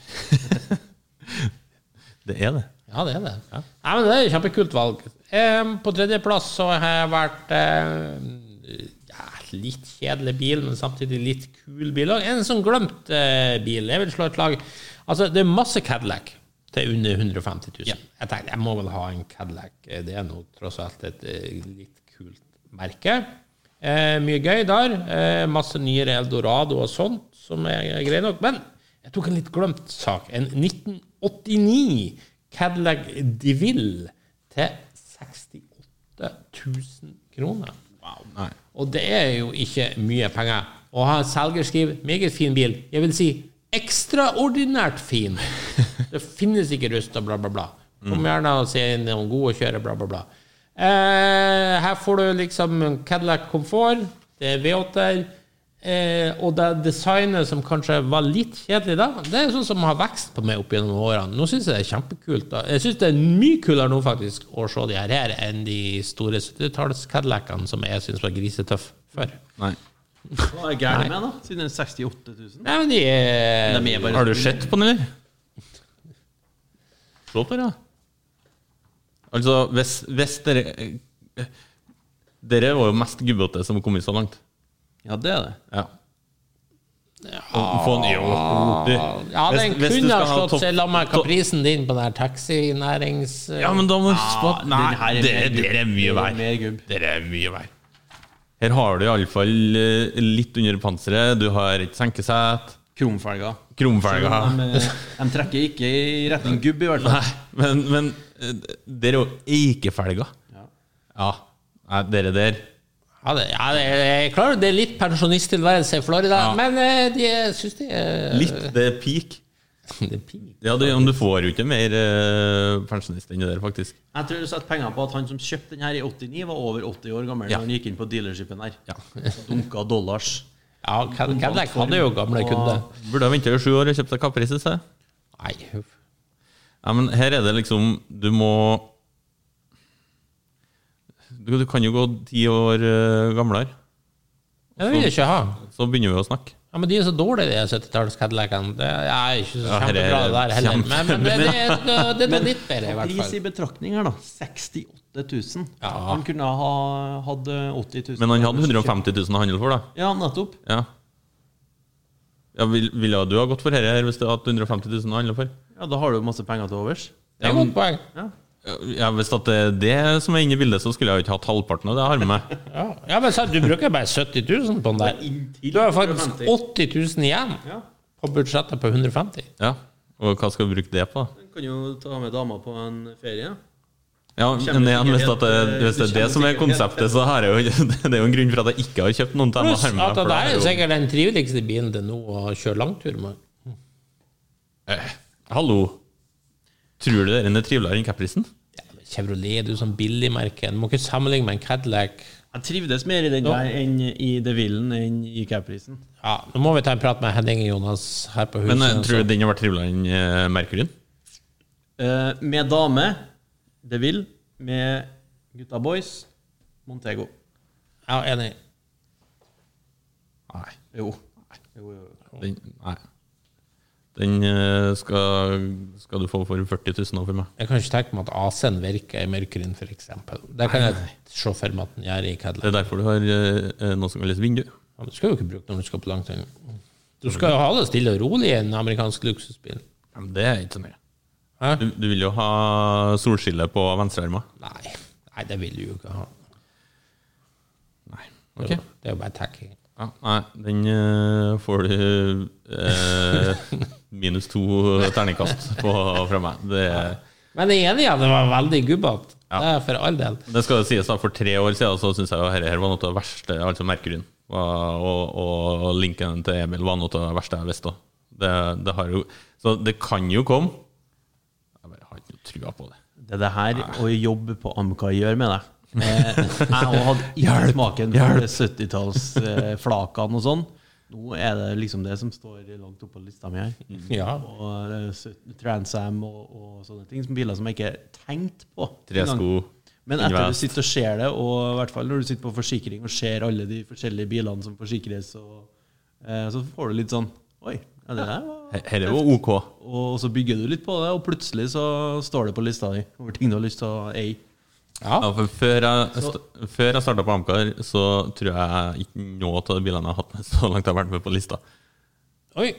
Det er det. Ja, det er det. Ja. Nei, men det er et kjempekult valg. Eh, på tredjeplass så har jeg vært eh, ja, litt kjedelig bil, men samtidig litt kul bil. Og en sånn glemt eh, bil. Jeg vil slå et lag Altså, det er masse Cadillac til under 150 000. Jeg tenkte jeg må vel ha en Cadillac. Eh, Det er nå tross alt et eh, litt kult merke. Eh, mye gøy der. Eh, masse nyere Eldorado og sånt, som er greit nok. Men jeg tok en litt glemt sak. En 1989 Cadillac DeVille til 68 000 kroner. Wow, Nei. Og det er jo ikke mye penger. Og han selger skriver 'meget fin bil'. Jeg vil si ekstraordinært fin. Det finnes ikke rust og bla, bla, bla. Kom gjerne og se inn noen gode å kjøre, bla, bla, bla. Eh, her får du liksom Cadillac Comfort. Det er V8-er. Eh, og det designet som kanskje var litt kjedelig da, det er sånn som har vekst på meg opp gjennom årene. Nå syns jeg det er kjempekult. da. Jeg syns det er mye kulere nå faktisk å se de her, her enn de store 70-talls Cadillacene som jeg syns var grisetøff før. Nei. Hva er gærent med, da? Siden det er 68 000. Nei, men de er, De er bare Har du sett på den, eller? Se på det, da. Altså, hvis, hvis dere Dere var jo mest gubbete som har kommet så langt. Ja, det er det. Ja. Få en, jo, du. Ja, den hvis du kunne ha skal ha slått topp- seg sammen med topp- kaprisen din på den her taxinærings... Ja, men da må du huske på at Nei, er det, er mye Det vær. mer gubb. Det er mye vær. Her har du iallfall litt under panseret. Du har et senkesett, Kromfelger. krumfelger. De, eh, de trekker ikke i retning gubb, i hvert fall. Nei, men, men eh, det er jo eikefelger. Ja. Ja. Dere der Ja, det, ja, det, er klart det er litt pensjonisttilværelse i Florida, Ja. men eh, de syns de er Litt, det er peak. Ja, du, men du får jo ikke mer uh, pensjonist enn det der, faktisk. Jeg tror du setter penger på at han som kjøpte den her i 89, var over 80 år gammel Ja. da han gikk inn på dealershipen her. Ja. Dunka dollars. Ja, Cad- Cadillac hadde jo gamle kunder. Burde ha venta i sju år og kjøpt deg Caprice i sted. Nei. Ja, men her er det liksom Du må Du, du kan jo gå ti år uh, gamlere, Ja, det vil jeg ikke ha. så begynner vi å snakke. Ja, men de er så dårlige, de 70-talls Cadillacene. Det er ikke så kjempebra det der heller. Men, men det, det, det, det er noe litt bedre, i hvert fall. Pris i betraktning her, da. 68 000. Ja. Han kunne ha hatt eh, 80 000. Men han hadde 150 000 å handle for, da. Ja, nettopp. Ja. ja vil, ville du ha gått for dette her hvis du hadde hatt 150 000 å handle for? Ja, Da har du masse penger til overs. Det er et godt poeng. Ja, Hvis det er det som er inne i bildet, så skulle jeg jo ikke hatt halvparten av det jeg har med meg. Ja, ja men så, Du bruker bare 70 000 på den der. Du har faktisk 150. 80 000 igjen Ja. på budsjettet på 150. Ja, Og hva skal du bruke det på? Du kan jo ta med dama på en ferie. Ja, men igjen, hvis, det, hvis det er det som er konseptet, så er jeg jo Det er jo en grunn for at jeg ikke har kjøpt noen til Pluss jeg har med at det er jo jo- sikkert den triveligste bilen til nå å kjøre langtur med. Eh, Hallo. Tror du den er triveligere enn Capricen? Ja, Chevrolet du er sånn billigmerke. Du må ikke sammenligne med en Cadillac. Jeg trivdes mer i den der enn i DeVillen enn i Capricen. Ja, Nå må vi ta en prat med Henning Jonas her på huset. Men eh, tror du den har vært triveligere enn eh, Mercuryen? Uh, med dame DeVille. Med gutta boys Montego. Ja, enig. Nei. Jo. jo, jo. Den, nei. Den eh, skal, skal du få for 40 000 nå for meg. Jeg kan ikke tenke meg at AC-en virker i Mercury, f.eks. Det kan jeg se for meg at den gjør i Det er derfor du har eh, noe som kalles vindu. Ja, Du skal jo ikke bruke når du skal på langtur. Du skal jo ha det stille og rolig i en amerikansk luksusbil. Ja, men det er ikke så mye. Hæ? Du, du vil jo ha solskille på venstrearmen. Nei. Nei, det vil du jo ikke ha. Nei. Det jo- Det er jo bare tacking. Ja, nei, den uh, får du uh, minus to terningkast på fra meg. Det, Men jeg er enig i at det var veldig gubbete. Ja. Det er for all del. det skal sies da, For tre år siden så syns jeg jo dette var noe av det verste, altså Merkuryen. Og, og, og linken til Emil var noe av det verste jeg visste. Det, det har jo, så det kan jo komme. Jeg bare har ikke noe trua på det. Det er det her å jobbe på AMCA gjør med deg. Eh, jeg hadde ikke smaken for 70-tallsflakene og sånn. Nå er det liksom det som står langt oppe på lista mi her. Ja. Og eh, Transam og, og sånne ting. Som biler som jeg ikke tenkte tenkt på. Tresko. Men etter du sitter og ser det, og i hvert fall når du sitter på forsikring og ser alle de forskjellige bilene som forsikres, og, eh, så får du litt sånn Oi, ja, det der var Dette var OK. Og så bygger du litt på det, og plutselig så står det på lista di over ting du har lyst til å eie. Ja. Ja, for før jeg, st før jeg starta på Amcar, så tror jeg ikke noe av de bilene jeg har hatt med så langt jeg har vært med på lista. Oi.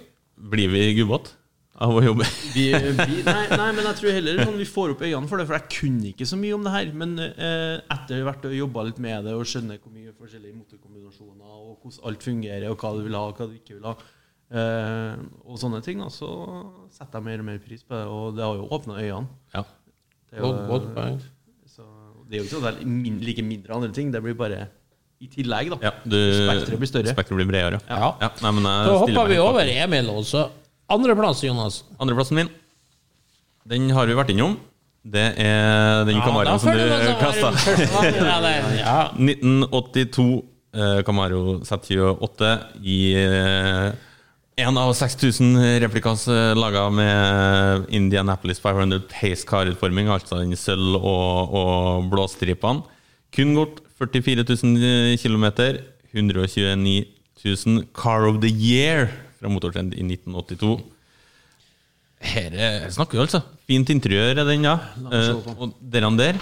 Blir vi gubbete av å jobbe? Vi, vi, nei, nei, men jeg tror heller sånn, vi får opp øynene for det, for jeg kunne ikke så mye om det her. Men eh, etter hvert å jobba litt med det og skjønne hvor mye forskjellige motorkombinasjoner og hvordan alt fungerer, og hva du vil ha og hva du ikke vil ha, eh, og sånne ting, da, så setter jeg mer og mer pris på det. Og det har jo åpna øynene. Ja. Det er jo- Godt, godt poeng. Så det er jo ikke sånn at det er min, like mindre andre ting, det blir bare i tillegg, da. ja du, Spekteret blir større. Spekteret blir bredere. Ja. ja nei, men jeg Så hopper vi over Emil, også. andreplass, Jonas. Andreplassen min, den har vi vært innom. Det er den Camaroen som du kasta. Ja, 1982 eh, Camaro Z28 i eh, en av 6000 replikas eh, laga med Indianapolis 500 Pace Car-utforming, altså den sølv- og, og blåstripene. Kun gått 44 000 km, 129 000 Car of the Year fra Motortrend i 1982. Her er- snakker vi altså. Fint interiør er den, ja. Eh, og dere der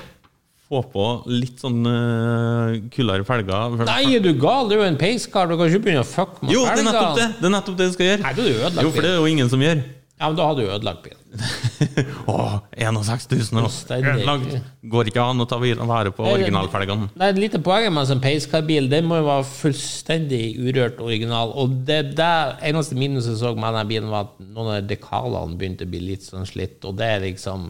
få på litt sånn uh, kuldere felger. Nei, er du gal? Du er jo en peiskar. Du kan ikke begynne å fucke med Jo, det er nettopp det! Det er nettopp det du skal gjøre. Nei, du du ødelagt Jo, for det er jo ingen som gjør. Ja, men da hadde du ødelagt bilen. Åh, 61 000 år, ødelagt. Går ikke an å ta vare på originalfelgene. Det er et lite poeng med en peiskarbil. Den må jo være fullstendig urørt original. Og det, det eneste minuset jeg så med denne bilen, var at noen av dekalene begynte å bli litt sånn slitt. Og det er liksom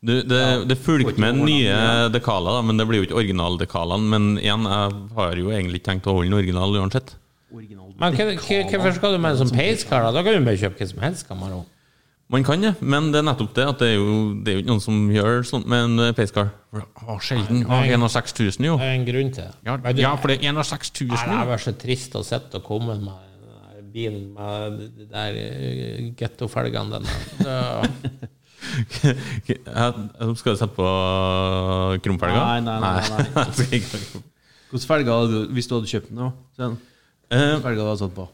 Du, det, det fulgte med nye dekaler, da, men det blir jo ikke originaldekalene. Men igjen, jeg har jo egentlig ikke tenkt å holde den original uansett. Original. Men hvorfor skal du med en sånn peiskar? Da Da kan du bare kjøpe hva som helst. Camaro. Man kan det, men det er nettopp det at det er jo, det er jo ikke noen som gjør sånt med en eh, pacecar. Sjelden. Å, 61 000, jo. Det er en grunn til det. Ja, Men du- ja, for det er 61 Nei, 000. det var så trist å sitte og komme med den der bilen med de der eh, gettofelgene. Det- skal du sette på krumfelga? Nei, nei, nei, nei. Jeg. Hvilke felger hadde du hvis du hadde kjøpt den? Sånn. Eh, Hvilke felger hadde du satt på?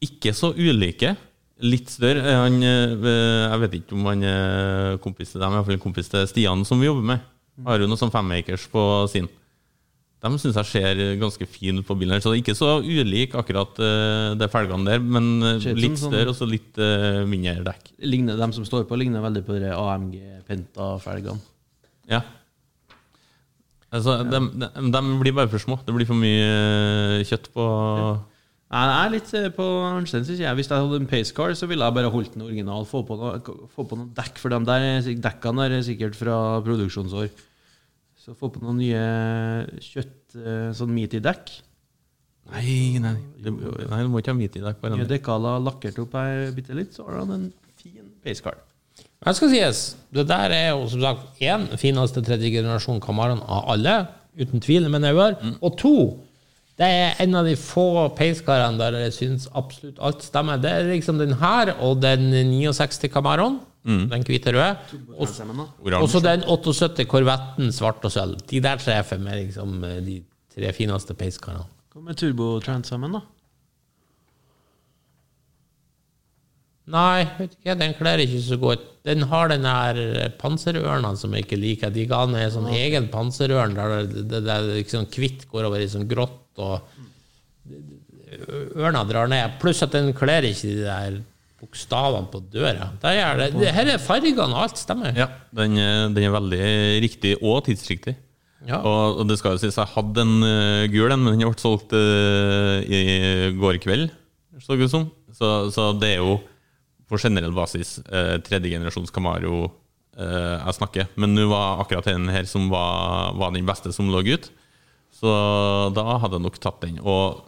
ikke så ulike. Litt større. Eh, Han, eh, jeg vet ikke om han er kompis til dem, iallfall en kompis til Stian, som vi jobber med. Har jo noe sånn femmakers på sin. De syns jeg ser ganske fin ut på bilen. her, Så det ikke så ulik akkurat uh, de felgene der, men eh, ut litt sånn- større og så litt uh, mindre dekk. Ligner, de som står på, ligner veldig på de AMG Penta-felgene. Ja. Altså, de, de, de blir bare for små. Det blir for mye kjøtt på Nei, Jeg er litt på Arnstein syns jeg. Hvis jeg hadde en pacecar, så ville jeg bare holdt den original. Få på noe, få på noe dekk, for de der er dekkene der er sikkert fra produksjonsår. Så få på noen nye kjøtt, eh, sånn meaty-dekk. Nei, nei, du må ikke ha midt i dekk. på den. Dekala lakkert opp her bitte litt, så har han en fin pacecar. Jeg skal sies, det der er jo som sagt én fineste tredje generasjon Camaron av alle, uten tvil, men jeg gjør. Og to, det er en av de få pacecarene der jeg syns absolutt alt stemmer. Det er liksom den her og den 69 Camaroen, den hvite røde. Og så den 78 Corvetten svart og sølv. De der tre er for meg liksom de tre fineste peiskarene. Hva med turbotransamen, da? Nei, vet ikke, den kler ikke så godt. Den har den der panserørna som jeg ikke liker. De ga den en sånn egen panserørn der det, liksom hvitt går over i sånn grått, og ørna drar ned. Pluss at den kler ikke de der bokstavene på døra. Er det, her er fargene, og alt stemmer. Ja, den, er- den er veldig riktig og tidsriktig. Ja. Og, og det skal jo sies, jeg hadde en uh, gul en, men den ble solgt uh, i går kveld, så. Så, så det er jo på generell basis uh, tredje generasjons Camaro uh, jeg snakker. Men nå var akkurat den her som var, var den beste som lå ut. Så da hadde jeg nok tatt den. Og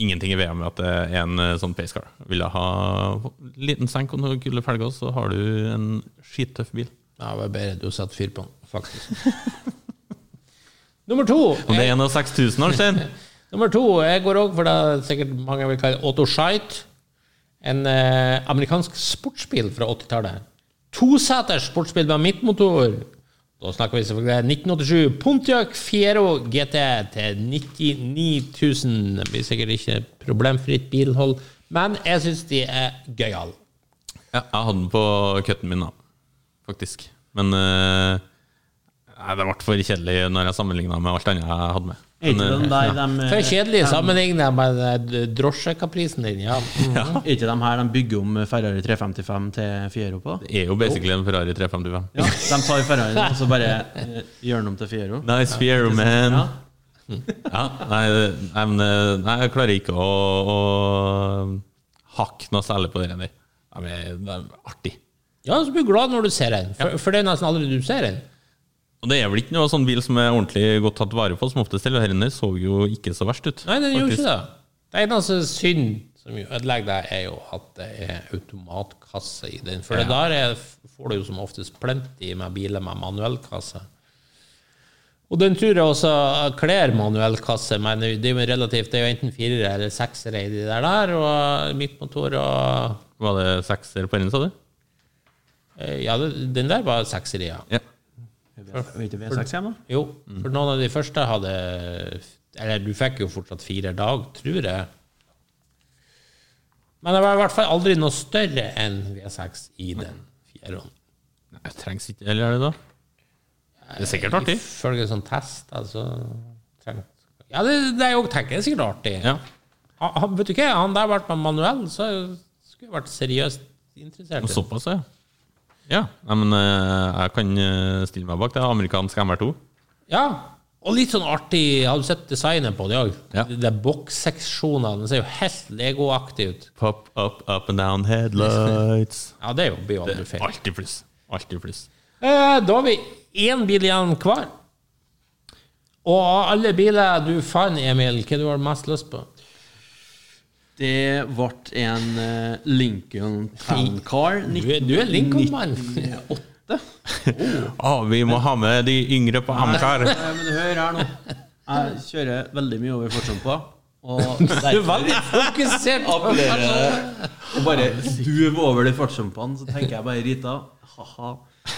ingenting i VM med at det er en eh, sånn pacecar. Vil jeg ha en liten senk og noen kule felger, så har du en skittøff bil. Ja, det var bedre du satte fyr på den, faktisk. Nummer to. Om det er en av 6000, Arnstein. Nummer to, jeg går òg for det sikkert mange vil kalle Otto Scheidt. En eh, amerikansk sportsbil fra 80-tallet. Toseters sportsbil med midtmotor. Da snakker vi selvfølgelig 1987 Pontiac Fiero GT til 99 000. Det blir sikkert ikke problemfritt bilhold, men jeg syns de er gøyale. Ja, jeg hadde den på cutten min, da. Faktisk. Men uh, nei, det ble for kjedelig når jeg sammenligna med alt annet jeg hadde med. Er ikke Men, den eh, der de, For kjedelig sammenlignet med eh, drosjekaprisen din. Ja. Er ikke de her de bygger om Ferrari 355 til Fiero på? det er jo basically en Ferrari 355. Ja, De tar Ferrarien og så bare uh, gjør den om til Fiero? Nice fear, man. Ja. Ja, nei, nei, eh, nei, jeg klarer ikke å, å hakke noe særlig på det der. Det er artig. ja, så blir du glad når du ser den, for, for det er nesten aldri du ser den. Og det er vel ikke noe sånn bil som er ordentlig godt tatt vare på, som oftest. Eller denne så jo ikke så verst ut. Nei, den gjorde ikke det. Det eneste synd som ødelegger det, er jo at det er automatkasse i den. For det der er, får du jo som oftest plenty med biler med manuellkasse. Og den tror jeg også kler manuellkasse, men det er jo relativt Det er jo enten firere eller seksere i de der, der og midtmotor og Var det sekser på den, sa du? eh, Ja, den der var sekser ja. Ja. Vet du V6 hjemme? Jo, for noen av de første hadde Eller du fikk jo fortsatt fire dag, tror jeg. Men det var i hvert fall aldri noe større enn V6 i den fjeroen. Nei, det trengs ikke, eller er det da? Det er sikkert artig. Ifølge sånn test, altså trengt. Ja, det, det er jo tenker jeg er sikkert artig. Ja. Han, han- vet du ikke, han der vært med manuell, så skulle jeg vært seriøst interessert. Såpass, ja. Ja, men eh, jeg kan eh, stille meg bak det. Amerikansk MR2. Ja, og litt sånn artig Har du sett designet på det òg? Ja. De boksseksjonene den ser jo helt Lego-aktig ut. Pop up, up and down headlights. Ja, det er jo blir jo aldri feil. Alltid pluss. Alltid pluss. Eh, Da har vi én bil igjen hver. Og alle biler du fant, Emil, hva du har mest lyst på? Det ble en eh, Lincoln Town Car. Du er, du er Lincoln-mann. 1908. Å, vi må ha med de yngre på Amcar. Eh, Men hør her nå. Jeg kjører veldig mye over fartssumpa. Og Du er veldig fokusert på og bare duv over de fartssumpene, så tenker jeg bare Rita, ha-ha,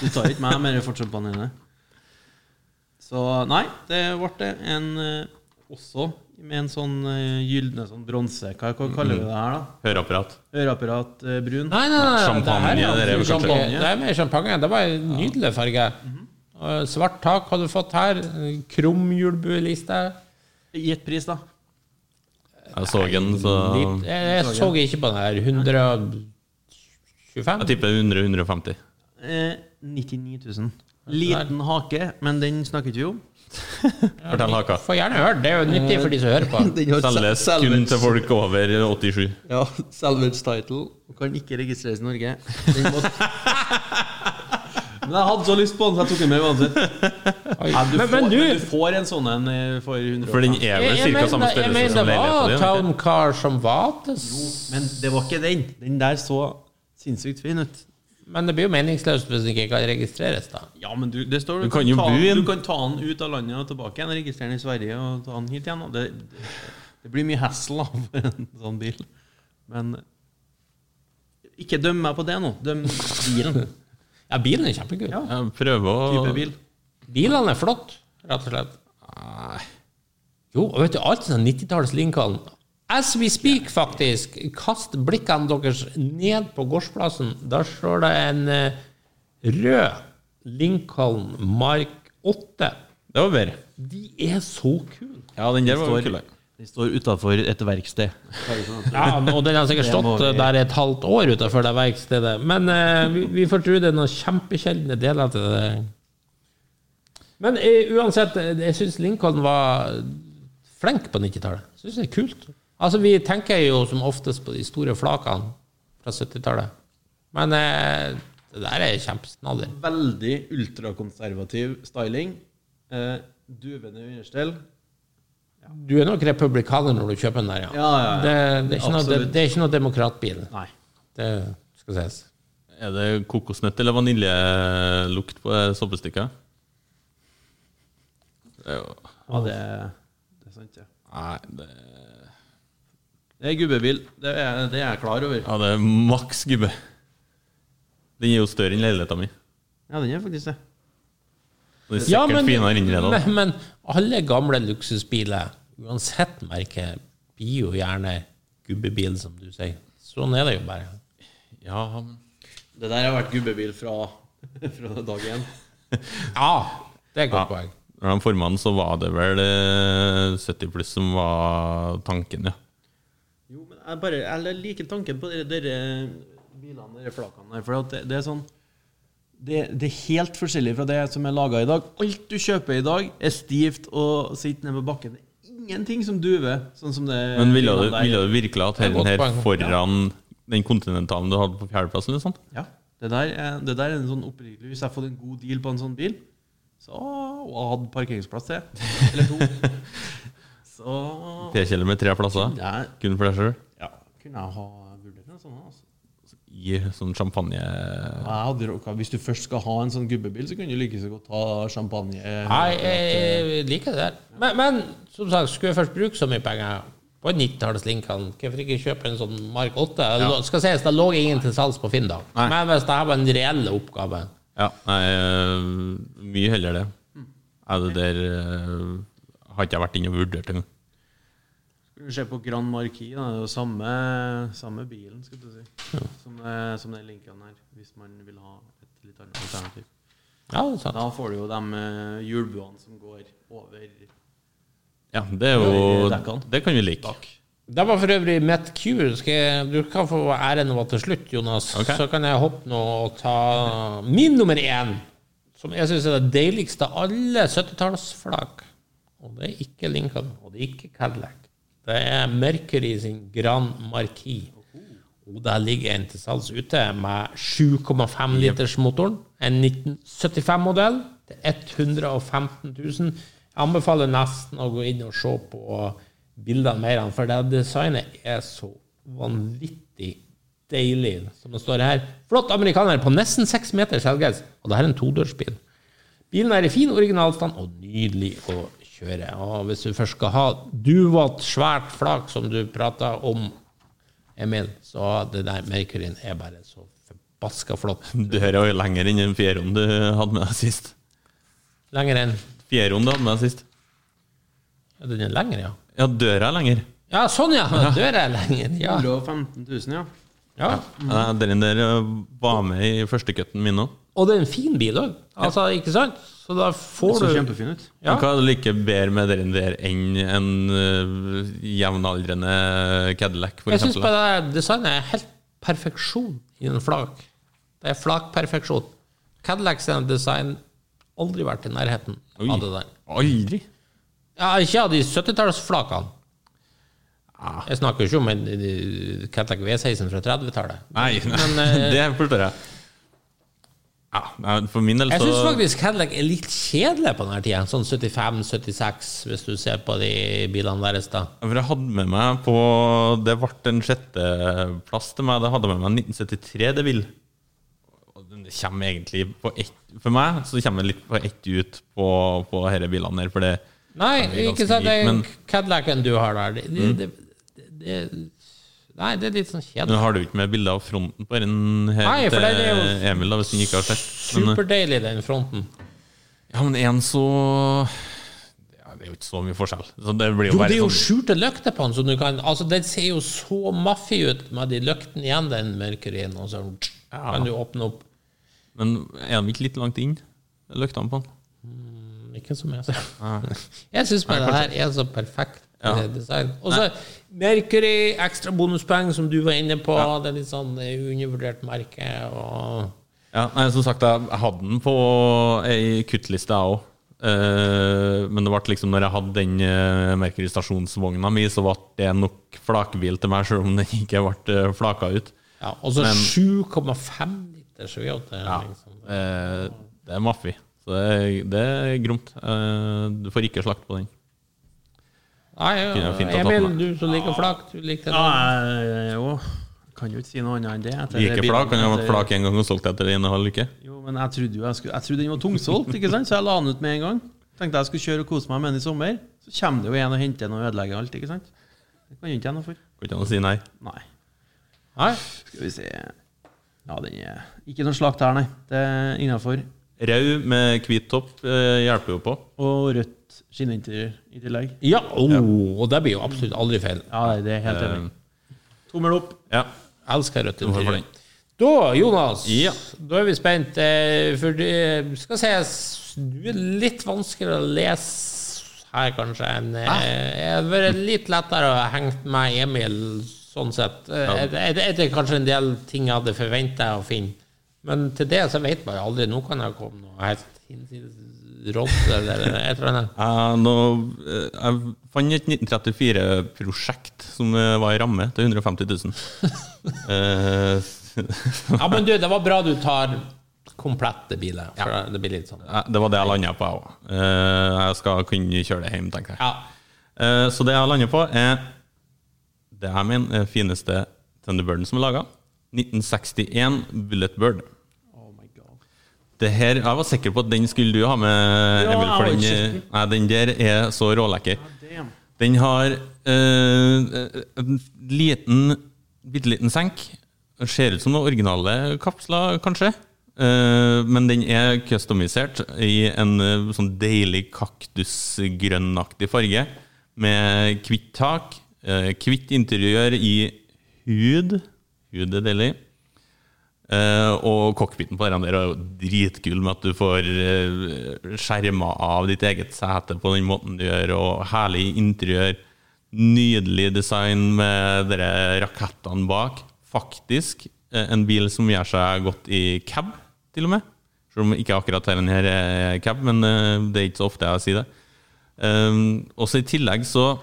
du tar ikke meg med de fartssumpene dine. Så nei, det ble en eh, også med en sånn uh, gylne sånn bronse Hva, hva kaller vi det her, da? Høreapparat. Høreapparat eh, brun. Nei, nei, nei. Champagne, det, her det er champagne. Det er mer champagne. Det var en nydelig farge. Og Svart tak har du fått her. Krumhjulbueliste. Gitt pris, da. Jeg så den, så Litt, jeg, jeg så ikke på den her. 125? Jeg tipper 100-150. Eh, 99 000. Liten hake, men den snakker ikke vi om. Fortell haka. Får gjerne høre. Det er jo nyttig for de som hører på. Selges kun til folk over 87. Ja, Salvage title. Kan ikke registreres i Norge. Den må... Men jeg hadde så lyst på den, så jeg tok den med uansett. Ja, du, Men, får, men du men du får en sånn en eh, for 100 For den er vel ca. samme mener, jeg størrelse mener det var leiligheten din? Town Car som var til Men det var ikke den. Den der så sinnssykt fin ut. Men det blir jo meningsløst hvis den ikke kan registreres, da. Ja, men du, det står Du kan jo ta. Du kan ta den ut av landet og tilbake igjen, registrere den i Sverige og ta den hit igjen. Det, det, det blir mye hassle for en sånn bil. Men ikke døm meg på det nå. Døm bilen. Ja, bilen er kjempekul. Jeg prøver å Type bil. Bilene er flott, rett og slett. Jo, og vet du, alt sånn 90-talls Lincoln As we speak, faktisk, kast blikkene deres ned på gårdsplassen. Der står det en eh, rød Lincoln Mark 8. Det var bedre. De er så kule. Ja, den der var Står- kul. De står utafor et verksted. Ja, og den har sikkert stått der et halvt år utenfor det verkstedet. Men uh, vi, vi får tro det er noen kjempesjeldne deler til det. Men uh, uansett, jeg syns Lincoln var flink på 90-tallet. Syns det er kult. Altså, vi tenker jo som oftest på de store flakene fra 70-tallet. Men eh, det der er kjempesnadder. Veldig ultrakonservativ styling. Eh, duvende understell. Du er nok republikaner når du kjøper den der, ja. Ja, ja, ja. Det, det, er ikke noe, det, det er ikke noe demokratbil. Nei. Det skal sies. Er det kokosnøtt eller vaniljelukt på soppestykket? Det er jo Ja, det, det er sant, ja. Nei, det, Det er gubbebil. Det er, det er jeg klar over. ja, det er maks gubbe. Den er jo større enn leiligheta mi. Ja, den er faktisk det. Den er sikkert finere innreda. men, men alle gamle luksusbiler, uansett merke, blir jo gjerne gubbebil, som du sier. Sånn er det jo bare. Ja, men Det der har vært gubbebil fra, fra dag én. Ja, det er et godt Ja. poeng. når de forma den, så var det vel eh, 70 pluss som var tanken, ja. Jeg bare jeg liker tanken på dere, dere bilene, dere flakene der. For at det, det er sånn det, det er helt forskjellig fra det som er laga i dag. Alt du kjøper i dag, er stivt og sitter nede på bakken. Det er ingenting som duver. Sånn som det Men ville du, ville du virkelig hatt den her foran foran den kontinentalen du hadde på fjerdeplass? Eller sånt? Ja. Det der, er, det der er en sånn oppriktig Hvis jeg får en god deal på en sånn bil, så og jeg hadde parkeringsplass til, eller to, så T-kjeller med tre plasser? Kun for deg sjøl? Ja, kunne jeg ha vurdert en sånn. Altså. I sånn champagne Jeg hadde, råka- hvis du først skal ha en sånn gubbebil, så kunne du like så godt ta champagne. Nei, jeg liker det der. Men, men som sagt, skulle jeg først bruke så mye penger på en 90-talls Lincoln, hvorfor ikke kjøpe en sånn Mark 8? Det Skal sies, det lå ingen til salgs på Finn da. Nei. Men hvis det her var en reell oppgave Ja, nei, eh, mye heller det. Er det der eh, Har ikke jeg vært inne og vurdert engang. Se på Grand Marquis, da, det er jo samme, samme bilen, skal du si, som, det- som den Lincoln her, hvis man vil ha et litt annet alternativ. Ja, det er sant. Da får du jo de eh, hjulbuene som går over Ja, det er jo. Det kan vi like. Takk. Det var for øvrig mitt Q. Skal du kan få æren av at til slutt, Jonas. Okay. Så kan jeg hoppe nå og ta min nummer én, som jeg syns er det deiligste av alle 70-tallsflagg. Og det er ikke Lincoln, og det er ikke Cadillac. Det er Mercury sin Grand Marquis. Og der ligger en til salgs ute med 7,5 liters motoren. En 1975-modell til 115 000. Jeg anbefaler nesten å gå inn og se på bildene mer, for det designet er så vanvittig deilig, som det står her. Flott amerikaner på nesten seks meter selges, og det her er en todørsbil. Bilen er i fin originalstand og nydelig å kjøre. Og hvis du først skal ha duvått, svært flak som du prata om, Emil, så det der Mercuryen er bare så forbaska flott. Døra er jo lenger enn den fjæroen du hadde med deg sist. Lenger enn Fjæroen du hadde med deg sist. ja, Den er lenger, ja. Ja, døra er lenger. Ja, sånn, ja! Døra er lenger. Ja. 115 000, ja. ja. Ja, Den der eh, var med i første cutten min òg. Og det er en fin bil òg. Altså, ikke sant? Så da får Så du kjempefin ut. ja. Men Hva er det like bedre med den der enn en uh, jevnaldrende Cadillac, for Jeg syns det designet er helt perfeksjon i en flak. Det er flakperfeksjon. Cadillacs design aldri vært i nærheten Oi. av det der. Aldri. Ja, ikke av de 70-tallsflakene. Jeg snakker ikke om en Cadillac V16 fra 30-tallet. Nei, Men, uh, det forstår jeg. Ja, for min del Jeg så syns faktisk Cadillac er litt kjedelig på denne tida. Sånn 75-76, hvis du ser på de bilene deres, da. For jeg hadde med meg på Det ble en sjetteplass til meg. Det hadde med meg 1973 det vil. Det kommer egentlig på ett For meg så kommer det litt på ett ut på, på disse bilene her. For det Nei, ikke sant. Den men- Mm. Cadillacen du har der, det, det, det, det Nei, det er litt sånn Nå kjedelig. har du ikke med bilde av fronten på den her Nei, for den er jo til Emil, da, hvis han ikke har sett. Men, Superdeilig, den fronten. ja, men en så ja, Det er jo ikke så mye forskjell. Så det blir jo Jo, bare det er jo sånn skjulte lykter på den, så du kan Altså, den ser jo så maffig ut med de lyktene igjen, den Mercuryen, og så kan du åpne opp Men er de ikke litt langt inn, løktene på den? Ikke som jeg ser. Jeg syns bare det her er så perfekt Ja. eh, design. Og så Mercury, ekstra bonuspoeng, som du var inne på. Det er litt sånn eh, undervurdert merke. Og Ja, nei, som sagt, jeg hadde den på ei kuttliste, jeg òg. men det ble liksom når jeg hadde den uh, Mercury stasjonsvogna mi, så ble det nok flakbil til meg, selv om den ikke ble uh, flaka ut. ja, og så Men- 7,5 liter V8. Ja. Liksom. Eh, det er maffi. Så det det er gromt. Eh, du får ikke slakt på den. Nei, ja, Emil, du som liker flak, du liker Ja, det. Ja, jeg, jo. kan jo ikke si noe annet enn det. etter det flak kan jo ha vært flak en gang og solgt etter en og en halv uke. Jo, men jeg trodde jo jeg skulle Jeg trodde den var tungsolgt, ikke sant? så jeg la den ut med en gang. Tenkte jeg skulle kjøre og kose meg med den i sommer. Så kommer det jo en og henter den og ødelegger alt, ikke sant? Det kan jo ikke jeg noe for. Går ikke an å si nei. Nei. Nei. Skal vi se Ja, den er Ikke noe slakt her, nei. Det er innafor. Rød med hvit topp eh, hjelper jo på. Og rødt skinneinteriør i tillegg. Ja, oh, og det blir jo absolutt aldri feil. Ja, det er helt enig. Tommel opp. Ja. Jeg elsker rødt intervju interiør. Da, Jonas, Ja. da er vi spent. eh, For det skal sies du er litt vanskeligere å lese her, kanskje, enn eh, Jeg har vært litt lettere å henge med Emil, sånn sett. Ja. Det er det kanskje en del ting jeg hadde forventa å finne. Men til det så vet man jo aldri. Nå kan det komme noe helt hinsides rått eller et eller annet. Jeg, nå, eh, jeg fant et 1934-prosjekt som eh, var i ramme til 150 000. Eh, Ja, men du, det var bra du tar komplette biler. For det blir litt sånn. ja, det var det jeg landa på, jeg òg. Jeg skal kunne kjøre det hjem, tenker jeg. Ja. Eh, Så det jeg lander på, er det jeg mener er fineste Thunderbirden som er laga. 1961 Bulletbird. Bird. Det her, Jeg var sikker på at den skulle du ha med, Ja, Emil. For den, eh, nei, den der er så rålekker. Ja, Den har eh, en liten, bitte liten senk. Det ser ut som noen originale kapsler, kanskje. Uh, men den er customisert i en uh, sånn deilig kaktusgrønnaktig farge. Med hvitt tak, uh, hvitt interiør i hud. Hud er deilig. Eh, og cockpiten på den der er jo dritkul med at du får uh, skjerma av ditt eget sete på den måten du gjør, og herlig interiør. Nydelig design med dere rakettene bak. Faktisk uh, en bil som gjør seg godt i cab, til og med. Selv om ikke akkurat denne her er cab, men eh, det er ikke så ofte jeg sier det. Um, også i tillegg så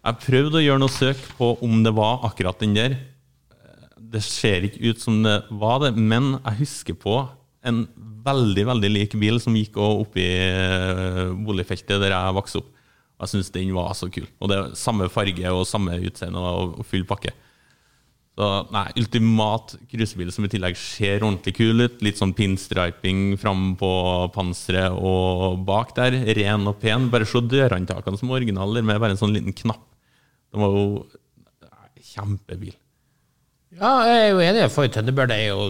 Jeg prøvde å gjøre noe søk på om det var akkurat den der det ser ikke ut som det var det, men jeg husker på en veldig veldig lik bil som gikk opp i eh, boligfeltet der jeg vokste opp. Og jeg syns den var så kul. Og det er samme farge og samme utseende og, full pakke. Så nei, ultimat cruisebil som i tillegg ser ordentlig kul ut. Litt sånn pinstriping fram på panseret og bak der. Ren og pen. Bare se dørhåndtakene som originaler originale, med bare en sånn liten knapp. Det var jo nei, kjempebil. Ja, jeg er jo enig, for Tønnebjørn er jo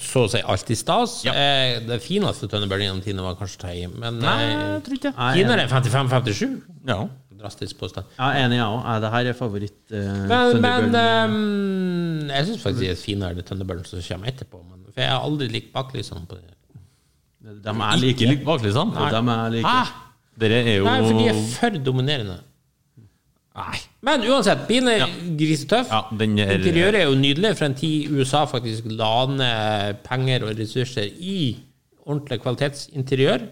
så å si alltid stas. Ja. Eh, Det fineste Thunderbird gjennom tidene var kanskje Tei, men Nei, eh, jeg tror ikke det. er Finere enn 55-57. Ja. Drastisk påstand. Er enig, jeg òg. Det her er favoritt. Uh, Men, men um, jeg syns faktisk det er finere det Thunderbirden som kommer etterpå. Men, for jeg har aldri likt baklysene på det. De er like. likt baklysene. De er like. Dere er jo nei, for de er for dominerende. Nei. Men uansett, bilen er Ja. grisetøff. Ja, er Interiøret er jo nydelig, for en tid USA faktisk la ned penger og ressurser i ordentlig kvalitetsinteriør.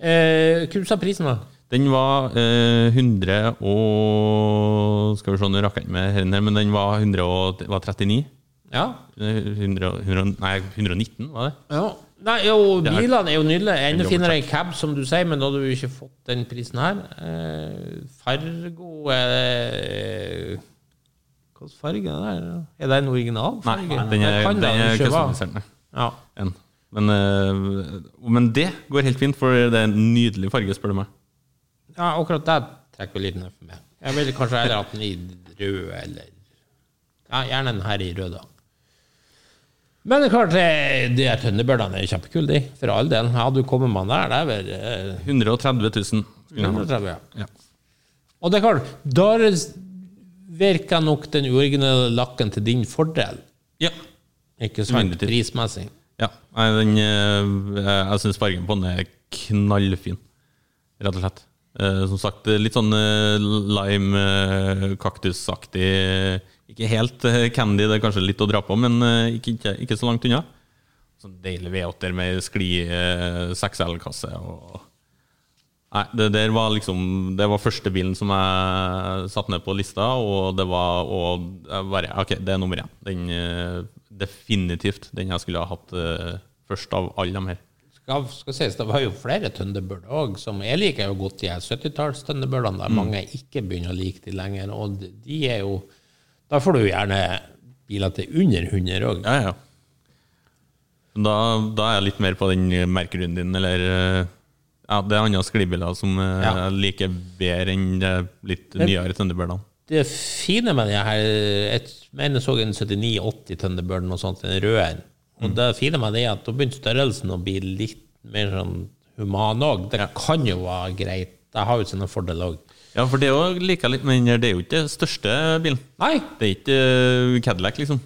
Eh, Hva sa prisen, da? Den var eh, 100 og Skal vi se, nå rakk jeg ikke med her, men den var 139. Ja. Eh, 100, 100, nei, 119, var det? ja. Nei, jo, er- bilene er jo nydelige. Enda finere enn cab, som du sier, men da hadde du ikke fått den prisen her. Eh, Fargo er Hvilken farge er det? Er det en original Nei, den er, den det er customisert. nei. Ja. En. Men, eh, men det går helt fint, for det er en nydelig farge, spør du meg. ja, akkurat det trekker vi litt ned for meg. Jeg ville kanskje heller hatt den i rød, eller Ja, gjerne den her i rød, da. Men det er klart, de her Thunderbirdene er kjempekule, de. For all del. Hadde du kommet med den der, det er vel eh, 130 000. skulle jeg ha. 130, ja. Ja. Og det er klart, da virker nok den uoriginale lakken til din fordel. ja. Ikke sant? Prismessig. Ja, den, eh, jeg syns fargen på den er knallfin, rett og slett. Eh, som sagt, litt sånn eh, lime, eh, kaktusaktig. Ikke helt eh, candy, det er kanskje litt å dra på, men eh, ikke, ikke, ikke så langt unna. Sånn deilig V8-er med skli eh, 6L-kasse og Nei, det der var liksom Det var første bilen som jeg satte ned på lista, og det var og bare Ok, det er nummer én. Den eh, definitivt den jeg skulle ha hatt eh, først av alle de her. Skal, skal sies, det var jo flere Thunderbird òg, som jeg liker jo godt de her 70-talls-Thunderbirdene, der mange ikke begynner å like de lenger. Og de er jo Da får du gjerne biler til under 100 òg. Ja, ja. Da, da er jeg litt mer på den merkerunden din, eller eh, Ja, det er andre sklibiler som eh, Ja. jeg liker bedre enn de litt nyere Thunderbirdene. Det fine med de her Jeg mener jeg så en 79-80 Thunderbird noe sånt, den røde. en. Og det fine med det er at da begynte størrelsen å bli litt mer sånn human òg. Det kan jo være greit. Det har jo sine fordeler òg. Ja, for det er jo like litt, men det er jo ikke den største bilen. Nei, Det er ikke eh, Cadillac, liksom.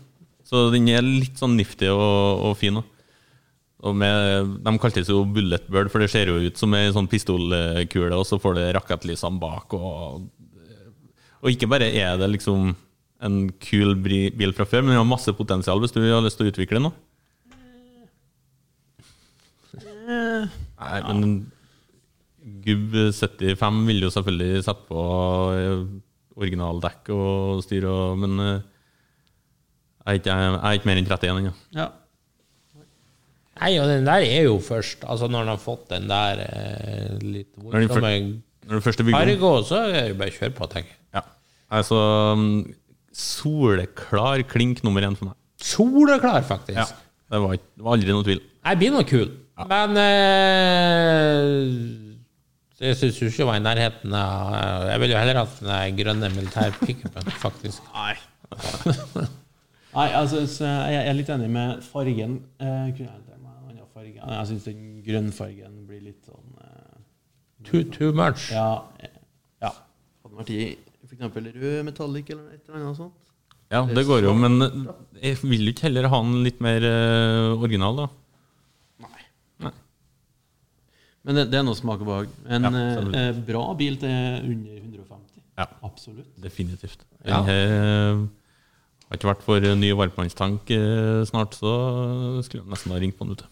Så den er litt sånn nifty og, og fin. også. Og med, de kaltes jo bullet bird, for det ser jo ut som ei sånn pistolkule, og så får det rakettlysene bak. Og, og ikke bare er det liksom en kul bil fra før, men den har masse potensial hvis du har lyst til å utvikle noe. Nei, men Gubb 75 vil jo selvfølgelig sette på eh, originaldekk og styr, og, men eh, jeg er ikke, jeg er ikke mer enn 31 ennå. Ja. Nei, og den der er jo først. Altså Når han har fått den der eh, litt Når den voldsomme Når du først er bygd om. så er det bare å kjøre på, tenker jeg. Ja. Altså soleklar klink nummer én for meg. Soleklar, faktisk. Ja. Det var, ikke, det var aldri noe tvil. Jeg blir nok kul. Men eh, jeg syns jo ikke det var i nærheten av Jeg ville jo heller hatt den grønne militærpickupen, faktisk. Nei. Nei, altså, så jeg er litt enig med fargen. Eh, kunne jeg tenkt meg en annen farge. Jeg syns den grønnfargen blir litt sånn eh, Too, too much. Ja. eh, ja. Hadde vært i f.eks. rød metallic eller et eller annet sånt. Ja, det går jo, men jeg vil jo ikke heller ha den litt mer eh, original, da. Nei. Nei. Men det, det er noe smak og behag. En Ja, eh, eh, bra bil til under 150. Ja. Absolutt. Definitivt. Ja. Jeg, eh, har ikke vært for ny varmtvannstank eh, snart, så skulle jeg nesten ha ringt på den ute.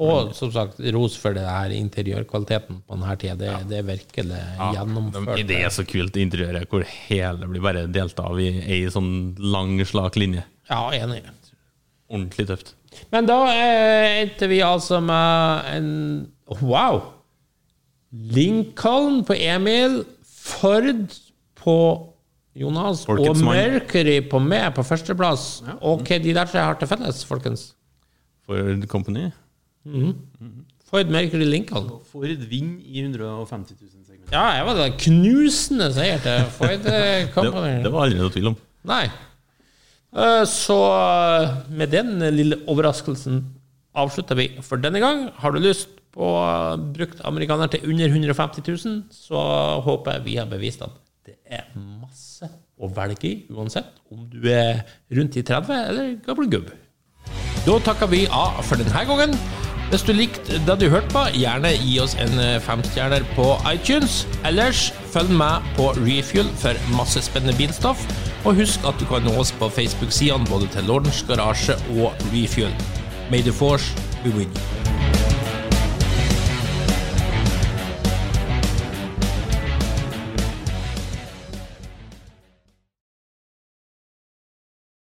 Og som sagt, ros for det her interiørkvaliteten på denne tida. Det, det er virkelig gjennomført. Det er så kult interiøret hvor hele blir bare delt av i ei sånn lang, slak linje. Ja, enig. Ordentlig tøft. Men da endte vi altså med en Wow! Lincoln på Emil, Ford på Jonas Folkets og. Mercury på meg på førsteplass. Og hva de der tre har til felles, folkens? Ford Company. Ford, Mercury, Lincoln. Ford vinner i 150 000 segment. Ja, jeg var det knusende seier til Ford Company. Det, det var aldri noe tvil om. Nei. Eh, Så eh, med den lille overraskelsen avslutter vi for denne gang. Har du lyst på brukt amerikaner til under 150 000, så håper jeg vi har bevist at det er masse å velge i, uansett om du er rundt i 30 eller gammel gubb. Da takker vi av for denne gangen. Hvis du likte det du hørte på, gjerne gi oss en eh, femstjerner på iTunes. Ellers følg med på Refuel for masse spennende bilstoff. Og husk at du kan nå oss på Facebook-sidene både til Lordens Garasje og Refuel. May the force be with you.